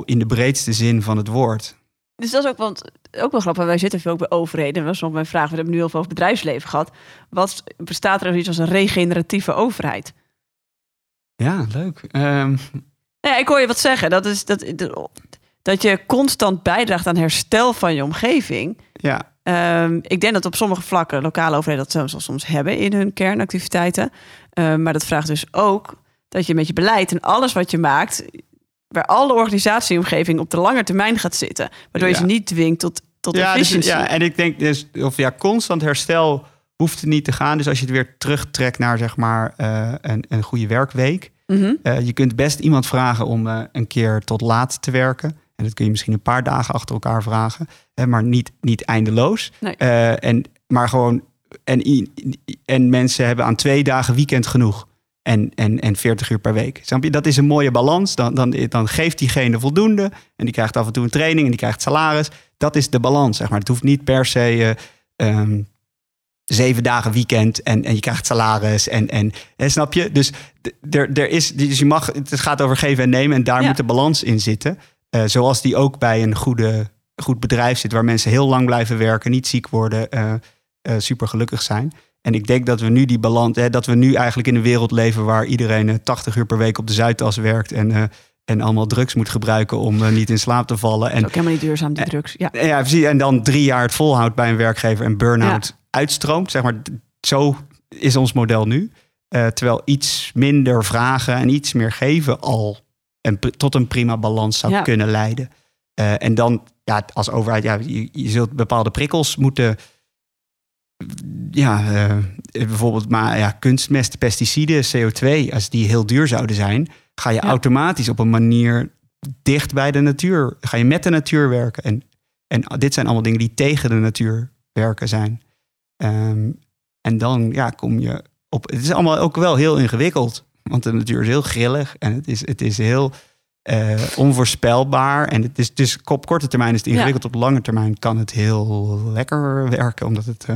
in de breedste zin van het woord. Dus dat is ook, want, ook wel grappig. Wij zitten veel ook bij overheden. En dat is nog mijn vraag. We hebben nu heel veel over bedrijfsleven gehad. Wat bestaat er iets als een regeneratieve overheid? Ja, leuk. Ja, ik hoor je wat zeggen. Dat is dat, dat je constant bijdraagt aan herstel van je omgeving. Ja, Ehm, ik denk dat op sommige vlakken lokale overheden dat soms, soms hebben in hun kernactiviteiten. Ehm, maar dat vraagt dus ook dat je met je beleid en alles wat je maakt, waar alle organisatieomgeving op de lange termijn gaat zitten. Waardoor je Ja. ze niet dwingt tot, tot ja, dus, efficiency. ja, en ik denk dus, of ja, constant herstel hoeft het niet te gaan. Dus als je het weer terugtrekt naar zeg maar eh, een, een goede werkweek. Mhm. Eh, je kunt best iemand vragen om eh, een keer tot laat te werken. En dat kun je misschien een paar dagen achter elkaar vragen. Hè, maar niet, niet eindeloos. Nee. Eh, en, maar gewoon. En, en mensen hebben aan twee dagen weekend genoeg. En, en, en 40 uur per week. Snap je? Dat is een mooie balans. Dan, dan, dan geeft diegene voldoende. En die krijgt af en toe een training en die krijgt salaris. Dat is de balans, zeg maar. Het hoeft niet per se. eh, ehm, zeven dagen weekend en, en je krijgt salaris en, en, en snap je? Dus er, er is, dus je mag, het gaat over geven en nemen en daar Ja. moet de balans in zitten. Eh, zoals die ook bij een goede, goed bedrijf zit, waar mensen heel lang blijven werken, niet ziek worden, eh eh, super gelukkig zijn. En ik denk dat we nu die balans, hè, dat we nu eigenlijk in een wereld leven waar iedereen eh, 80 uur per week op de Zuidas werkt en, en allemaal drugs moet gebruiken om niet in slaap te vallen. Dat En is ook helemaal niet duurzaam, die drugs. Ja. ja, precies. En dan drie jaar het volhoudt bij een werkgever en burn-out uitstroomt. Zeg maar, zo is ons model nu. Terwijl iets minder vragen en iets meer geven al een, pri- tot een prima balans zou Ja. kunnen leiden. Eh, en dan, ja, als overheid, ja, je, je zult bepaalde prikkels moeten. Ja, eh, bijvoorbeeld maar ja, kunstmest, pesticiden, CO2, als die heel duur zouden zijn, ga je Ja. automatisch op een manier dicht bij de natuur. Ga je met de natuur werken. En, en dit zijn allemaal dingen die tegen de natuur werken zijn. Ehm, en dan ja, kom je op. Het is allemaal ook wel heel ingewikkeld. Want de natuur is heel grillig en het is, het is heel. eh, onvoorspelbaar. En het is dus op korte termijn is het ingewikkeld. Op lange termijn kan het heel lekker werken, omdat het. eh,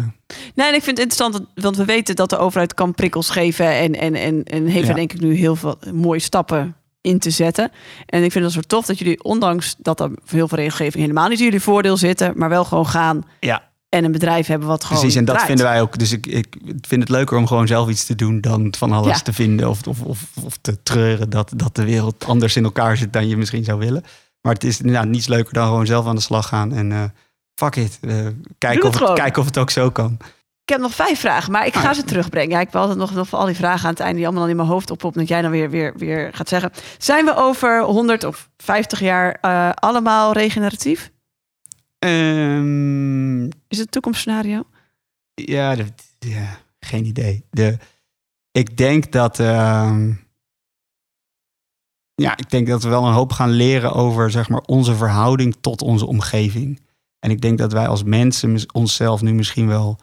Nee, en ik vind het interessant, want we weten dat de overheid kan prikkels geven en, en, en, en heeft Ja. er denk ik nu heel veel mooie stappen in te zetten. En ik vind het zo tof dat jullie, ondanks dat er heel veel regelgeving helemaal niet in jullie voordeel zitten, maar wel gewoon gaan ja, en een bedrijf hebben wat gewoon precies. En dat draait. vinden wij ook. Dus ik, ik vind het leuker om gewoon zelf iets te doen dan van alles Ja. te vinden of, of, of, of te treuren dat, dat de wereld anders in elkaar zit dan je misschien zou willen. Maar het is inderdaad niets leuker dan gewoon zelf aan de slag gaan en eh, fuck it. eh, kijken, of het, kijken of het ook zo kan. Ik heb nog vijf vragen, maar ik ga Ah, ze terugbrengen. Ja, ik wil altijd nog, nog voor al die vragen aan het einde die allemaal dan in mijn hoofd oppoppen, dat jij dan weer, weer, weer gaat zeggen. Zijn we over 100 of 50 jaar eh, allemaal regeneratief? Ehm, Is het een toekomstscenario? Ja, ja, geen idee. De, ik denk dat. ehm, ja, ik denk dat we wel een hoop gaan leren over zeg maar, onze verhouding tot onze omgeving. En ik denk dat wij als mensen onszelf nu misschien wel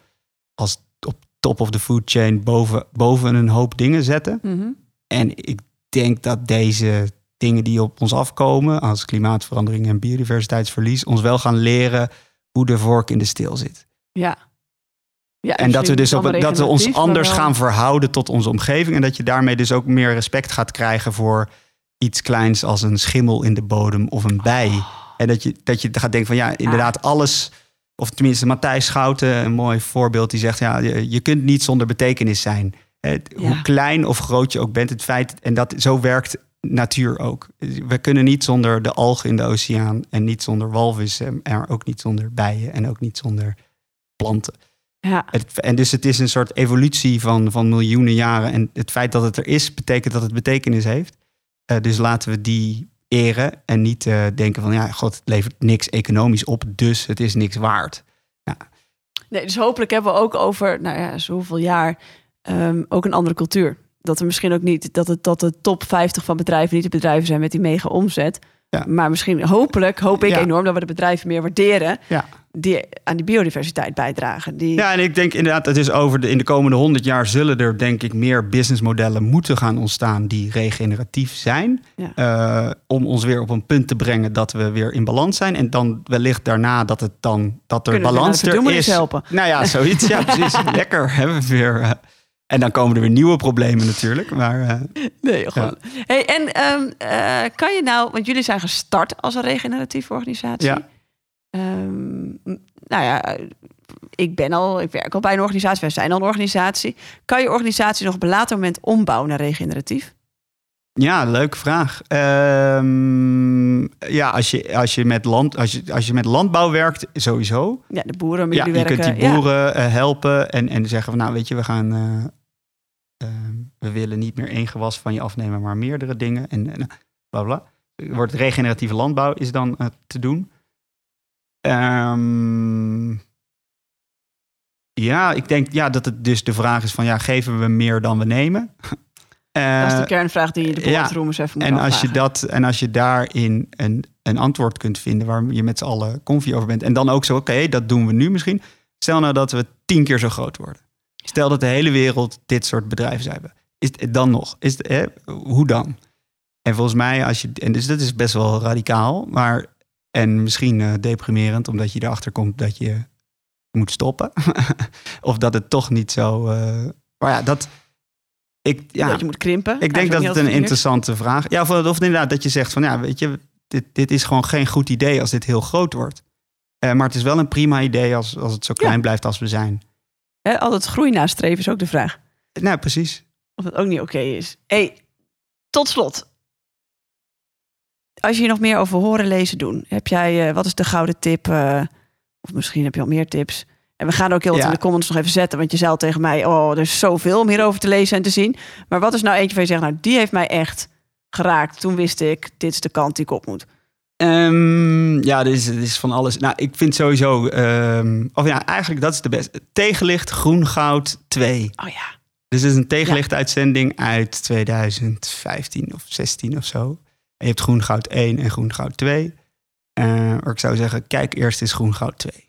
als op top of the food chain boven, boven een hoop dingen zetten. Mhm. En ik denk dat deze dingen die op ons afkomen, als klimaatverandering en biodiversiteitsverlies, ons wel gaan leren hoe de vork in de steel zit. Ja. ja En dat we dus op, dat we ons anders wel- gaan verhouden tot onze omgeving. En dat je daarmee dus ook meer respect gaat krijgen voor iets kleins als een schimmel in de bodem of een bij. Oh. En dat je, dat je gaat denken van ja, inderdaad, alles. Of tenminste, Matthijs Schouten, een mooi voorbeeld, die zegt: ja, je, je kunt niet zonder betekenis zijn. Ja. Hoe klein of groot je ook bent, het feit, en dat, zo werkt natuur ook. We kunnen niet zonder de algen in de oceaan en niet zonder walvissen, en ook niet zonder bijen en ook niet zonder planten. Ja. Het, en dus het is een soort evolutie van, van miljoenen jaren. En het feit dat het er is, betekent dat het betekenis heeft. Eh, dus laten we die eren en niet eh, denken van... ja, god, het levert niks economisch op, dus het is niks waard. Nee, dus hopelijk hebben we ook over, nou ja, zoveel jaar ehm, ook een andere cultuur. Dat we misschien ook niet, dat het dat de top 50 van bedrijven niet de bedrijven zijn met die mega omzet. Ja. Maar misschien, hopelijk, hoop ik Ja. enorm dat we de bedrijven meer waarderen Ja. die aan die biodiversiteit bijdragen. Die, Ja, en ik denk inderdaad, het is over de, in de komende honderd jaar zullen er denk ik meer businessmodellen moeten gaan ontstaan die regeneratief zijn. Eh, om ons weer op een punt te brengen dat we weer in balans zijn. En dan wellicht daarna dat het dan dat er Kunnen we balans de er is. helpen. Nou ja, zoiets. Ja, precies. Lekker hebben we weer. eh, en dan komen er weer nieuwe problemen natuurlijk. Maar eh, Nee, gewoon. Hey, en ehm, eh, kan je nou, want jullie zijn gestart als een regeneratieve organisatie. Ja. Ehm, nou ja, ik ben al, ik werk al bij een organisatie, wij zijn al een organisatie. Kan je organisatie nog op een later moment ombouwen naar regeneratief? Ja, leuke vraag. Ehm, ja, als je, als, je met land, als, je, als je met landbouw werkt, sowieso. Ja, de boeren met Ja, je werken. kunt die boeren eh, helpen en, en zeggen van nou weet je, we gaan eh, eh, we willen niet meer één gewas van je afnemen, maar meerdere dingen en, en bla bla. Wordt regeneratieve landbouw is dan eh, te doen. Ehm, ja, ik denk ja, dat het dus de vraag is van ja, geven we meer dan we nemen? Ja, dat is de Eh, kernvraag die je de ja. boardroom eens even moet en als je, dat, en als je daarin een, een antwoord kunt vinden waar je met z'n allen confie over bent. En dan ook zo, oké, dat doen we nu misschien. Stel nou dat we tien keer zo groot worden. Stel dat de hele wereld dit soort bedrijven zou hebben. Is het dan nog? Is het, hè, hoe dan? En volgens mij, als je, en dus dat is best wel radicaal, maar en misschien eh, deprimerend, omdat je erachter komt dat je moet stoppen. of dat het toch niet zo. eh, maar ja, dat. Ik, ja, Dat je moet krimpen. ik denk dat het een interessante vraag is. Ja, of, of inderdaad dat je zegt van ja, weet je, dit, dit is gewoon geen goed idee als dit heel groot wordt. Eh, maar het is wel een prima idee als, als het zo klein Ja. blijft als we zijn. Hè, altijd groei nastreven is ook de vraag. Nou, precies. Of het ook niet oké is. hey, tot slot. Als je hier nog meer over horen, lezen, doen. Heb jij, eh, wat is de gouden tip? eh, of misschien heb je al meer tips. En we gaan ook heel wat Ja. in de comments nog even zetten. Want je zei al tegen mij, oh, er is zoveel om hierover te lezen en te zien. Maar wat is nou eentje waar je zegt, nou, die heeft mij echt geraakt. Toen wist ik, dit is de kant die ik op moet. Ehm, ja, dit is, dit is van alles. Nou, ik vind sowieso, ehm, of ja, eigenlijk dat is de beste. Tegenlicht Groen Goud 2. Oh ja. Dus het is een tegenlichtuitzending uit 2015 of 16 of zo. En je hebt Groen Goud 1 en Groen Goud 2. Eh, maar ik zou zeggen, kijk eerst eens Groen Goud 2.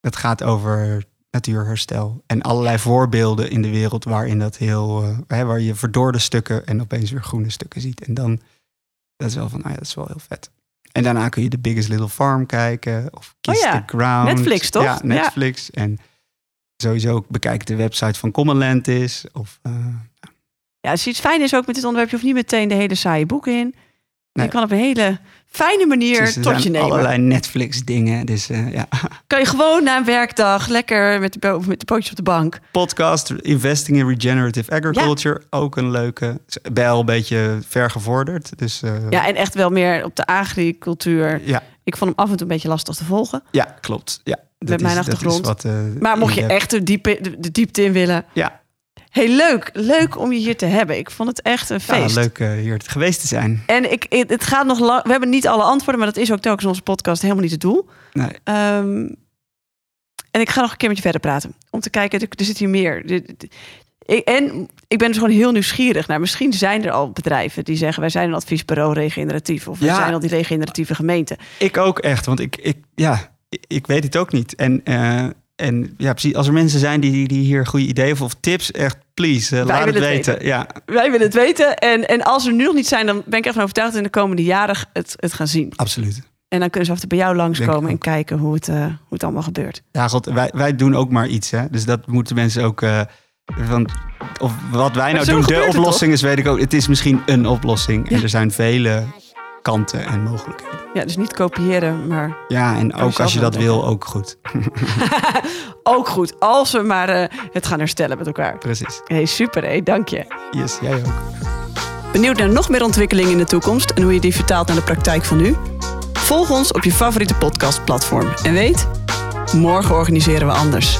Het gaat over natuurherstel en allerlei voorbeelden in de wereld waarin dat heel, eh, hè, waar je verdorde stukken en opeens weer groene stukken ziet. En dan Dat is wel van, nou ja, dat is wel heel vet. En daarna kun je The Biggest Little Farm kijken. Of Kiss Oh ja, the Ground. Netflix, toch? Ja, Ja. Netflix. En sowieso ook bekijk de website van Commonland is. Of, eh, Ja, dus iets fijn is ook met dit onderwerp. Je hoeft niet meteen de hele saaie boeken in. Nee. Je kan op een hele fijne manier dus tot je nemen. allerlei Netflix dingen. Dus eh, ja, Kan je gewoon na een werkdag lekker met de, met de pootjes op de bank. podcast Investing in Regenerative Agriculture. Ook een leuke. Wel een beetje vergevorderd. Dus eh, Ja, en echt wel meer op de agricultuur. ja, Ik vond hem af en toe een beetje lastig te volgen. ja, klopt. Ja, dat Met mijn is- achtergrond. wat, eh, Maar mocht je echt de, diepe, de, de diepte in willen. Ja, Heel leuk. Leuk om je hier te hebben. Ik vond het echt een ja, feest. leuk eh, hier geweest te zijn. En ik, het het gaat nog lang. We hebben niet alle antwoorden, maar dat is ook telkens onze podcast helemaal niet het doel. Nee. Ehm, en ik ga nog een keer met je verder praten. Om te kijken, er, er zit hier meer. Ik- En ik ben dus gewoon heel nieuwsgierig naar. Misschien zijn er al bedrijven die zeggen: wij zijn een adviesbureau regeneratief. Of wij Ja. zijn al die regeneratieve gemeente. Ik ook echt, want ik, ik, ja, ik, ik weet het ook niet. En, eh, en ja, precies, als er mensen zijn die, die hier goede ideeën hebben of tips, echt, please, eh, laat het weten. weten. Ja, Wij willen het weten. En, en als er nu nog niet zijn, dan ben ik ervan overtuigd dat in de komende jaren het, het gaan zien. absoluut. En dan kunnen ze toe bij jou langskomen en kijken hoe het, eh, hoe het allemaal gebeurt. Ja, god, wij, wij doen ook maar iets, hè. Dus dat moeten mensen ook... eh, van, of wat wij nou doen, de oplossing is, weet ik ook. Het is misschien een oplossing. Ja. En er zijn vele kanten en mogelijkheden. Ja, dus niet kopiëren, maar Ja, en ook als je dat wil, ook goed. ook goed. Als we maar eh, het gaan herstellen met elkaar. Precies. Hey, super, hey, dank je. Yes, jij ook. Benieuwd naar nog meer ontwikkelingen in de toekomst en hoe je die vertaalt naar de praktijk van nu? Volg ons op je favoriete podcastplatform. En weet, morgen organiseren we anders.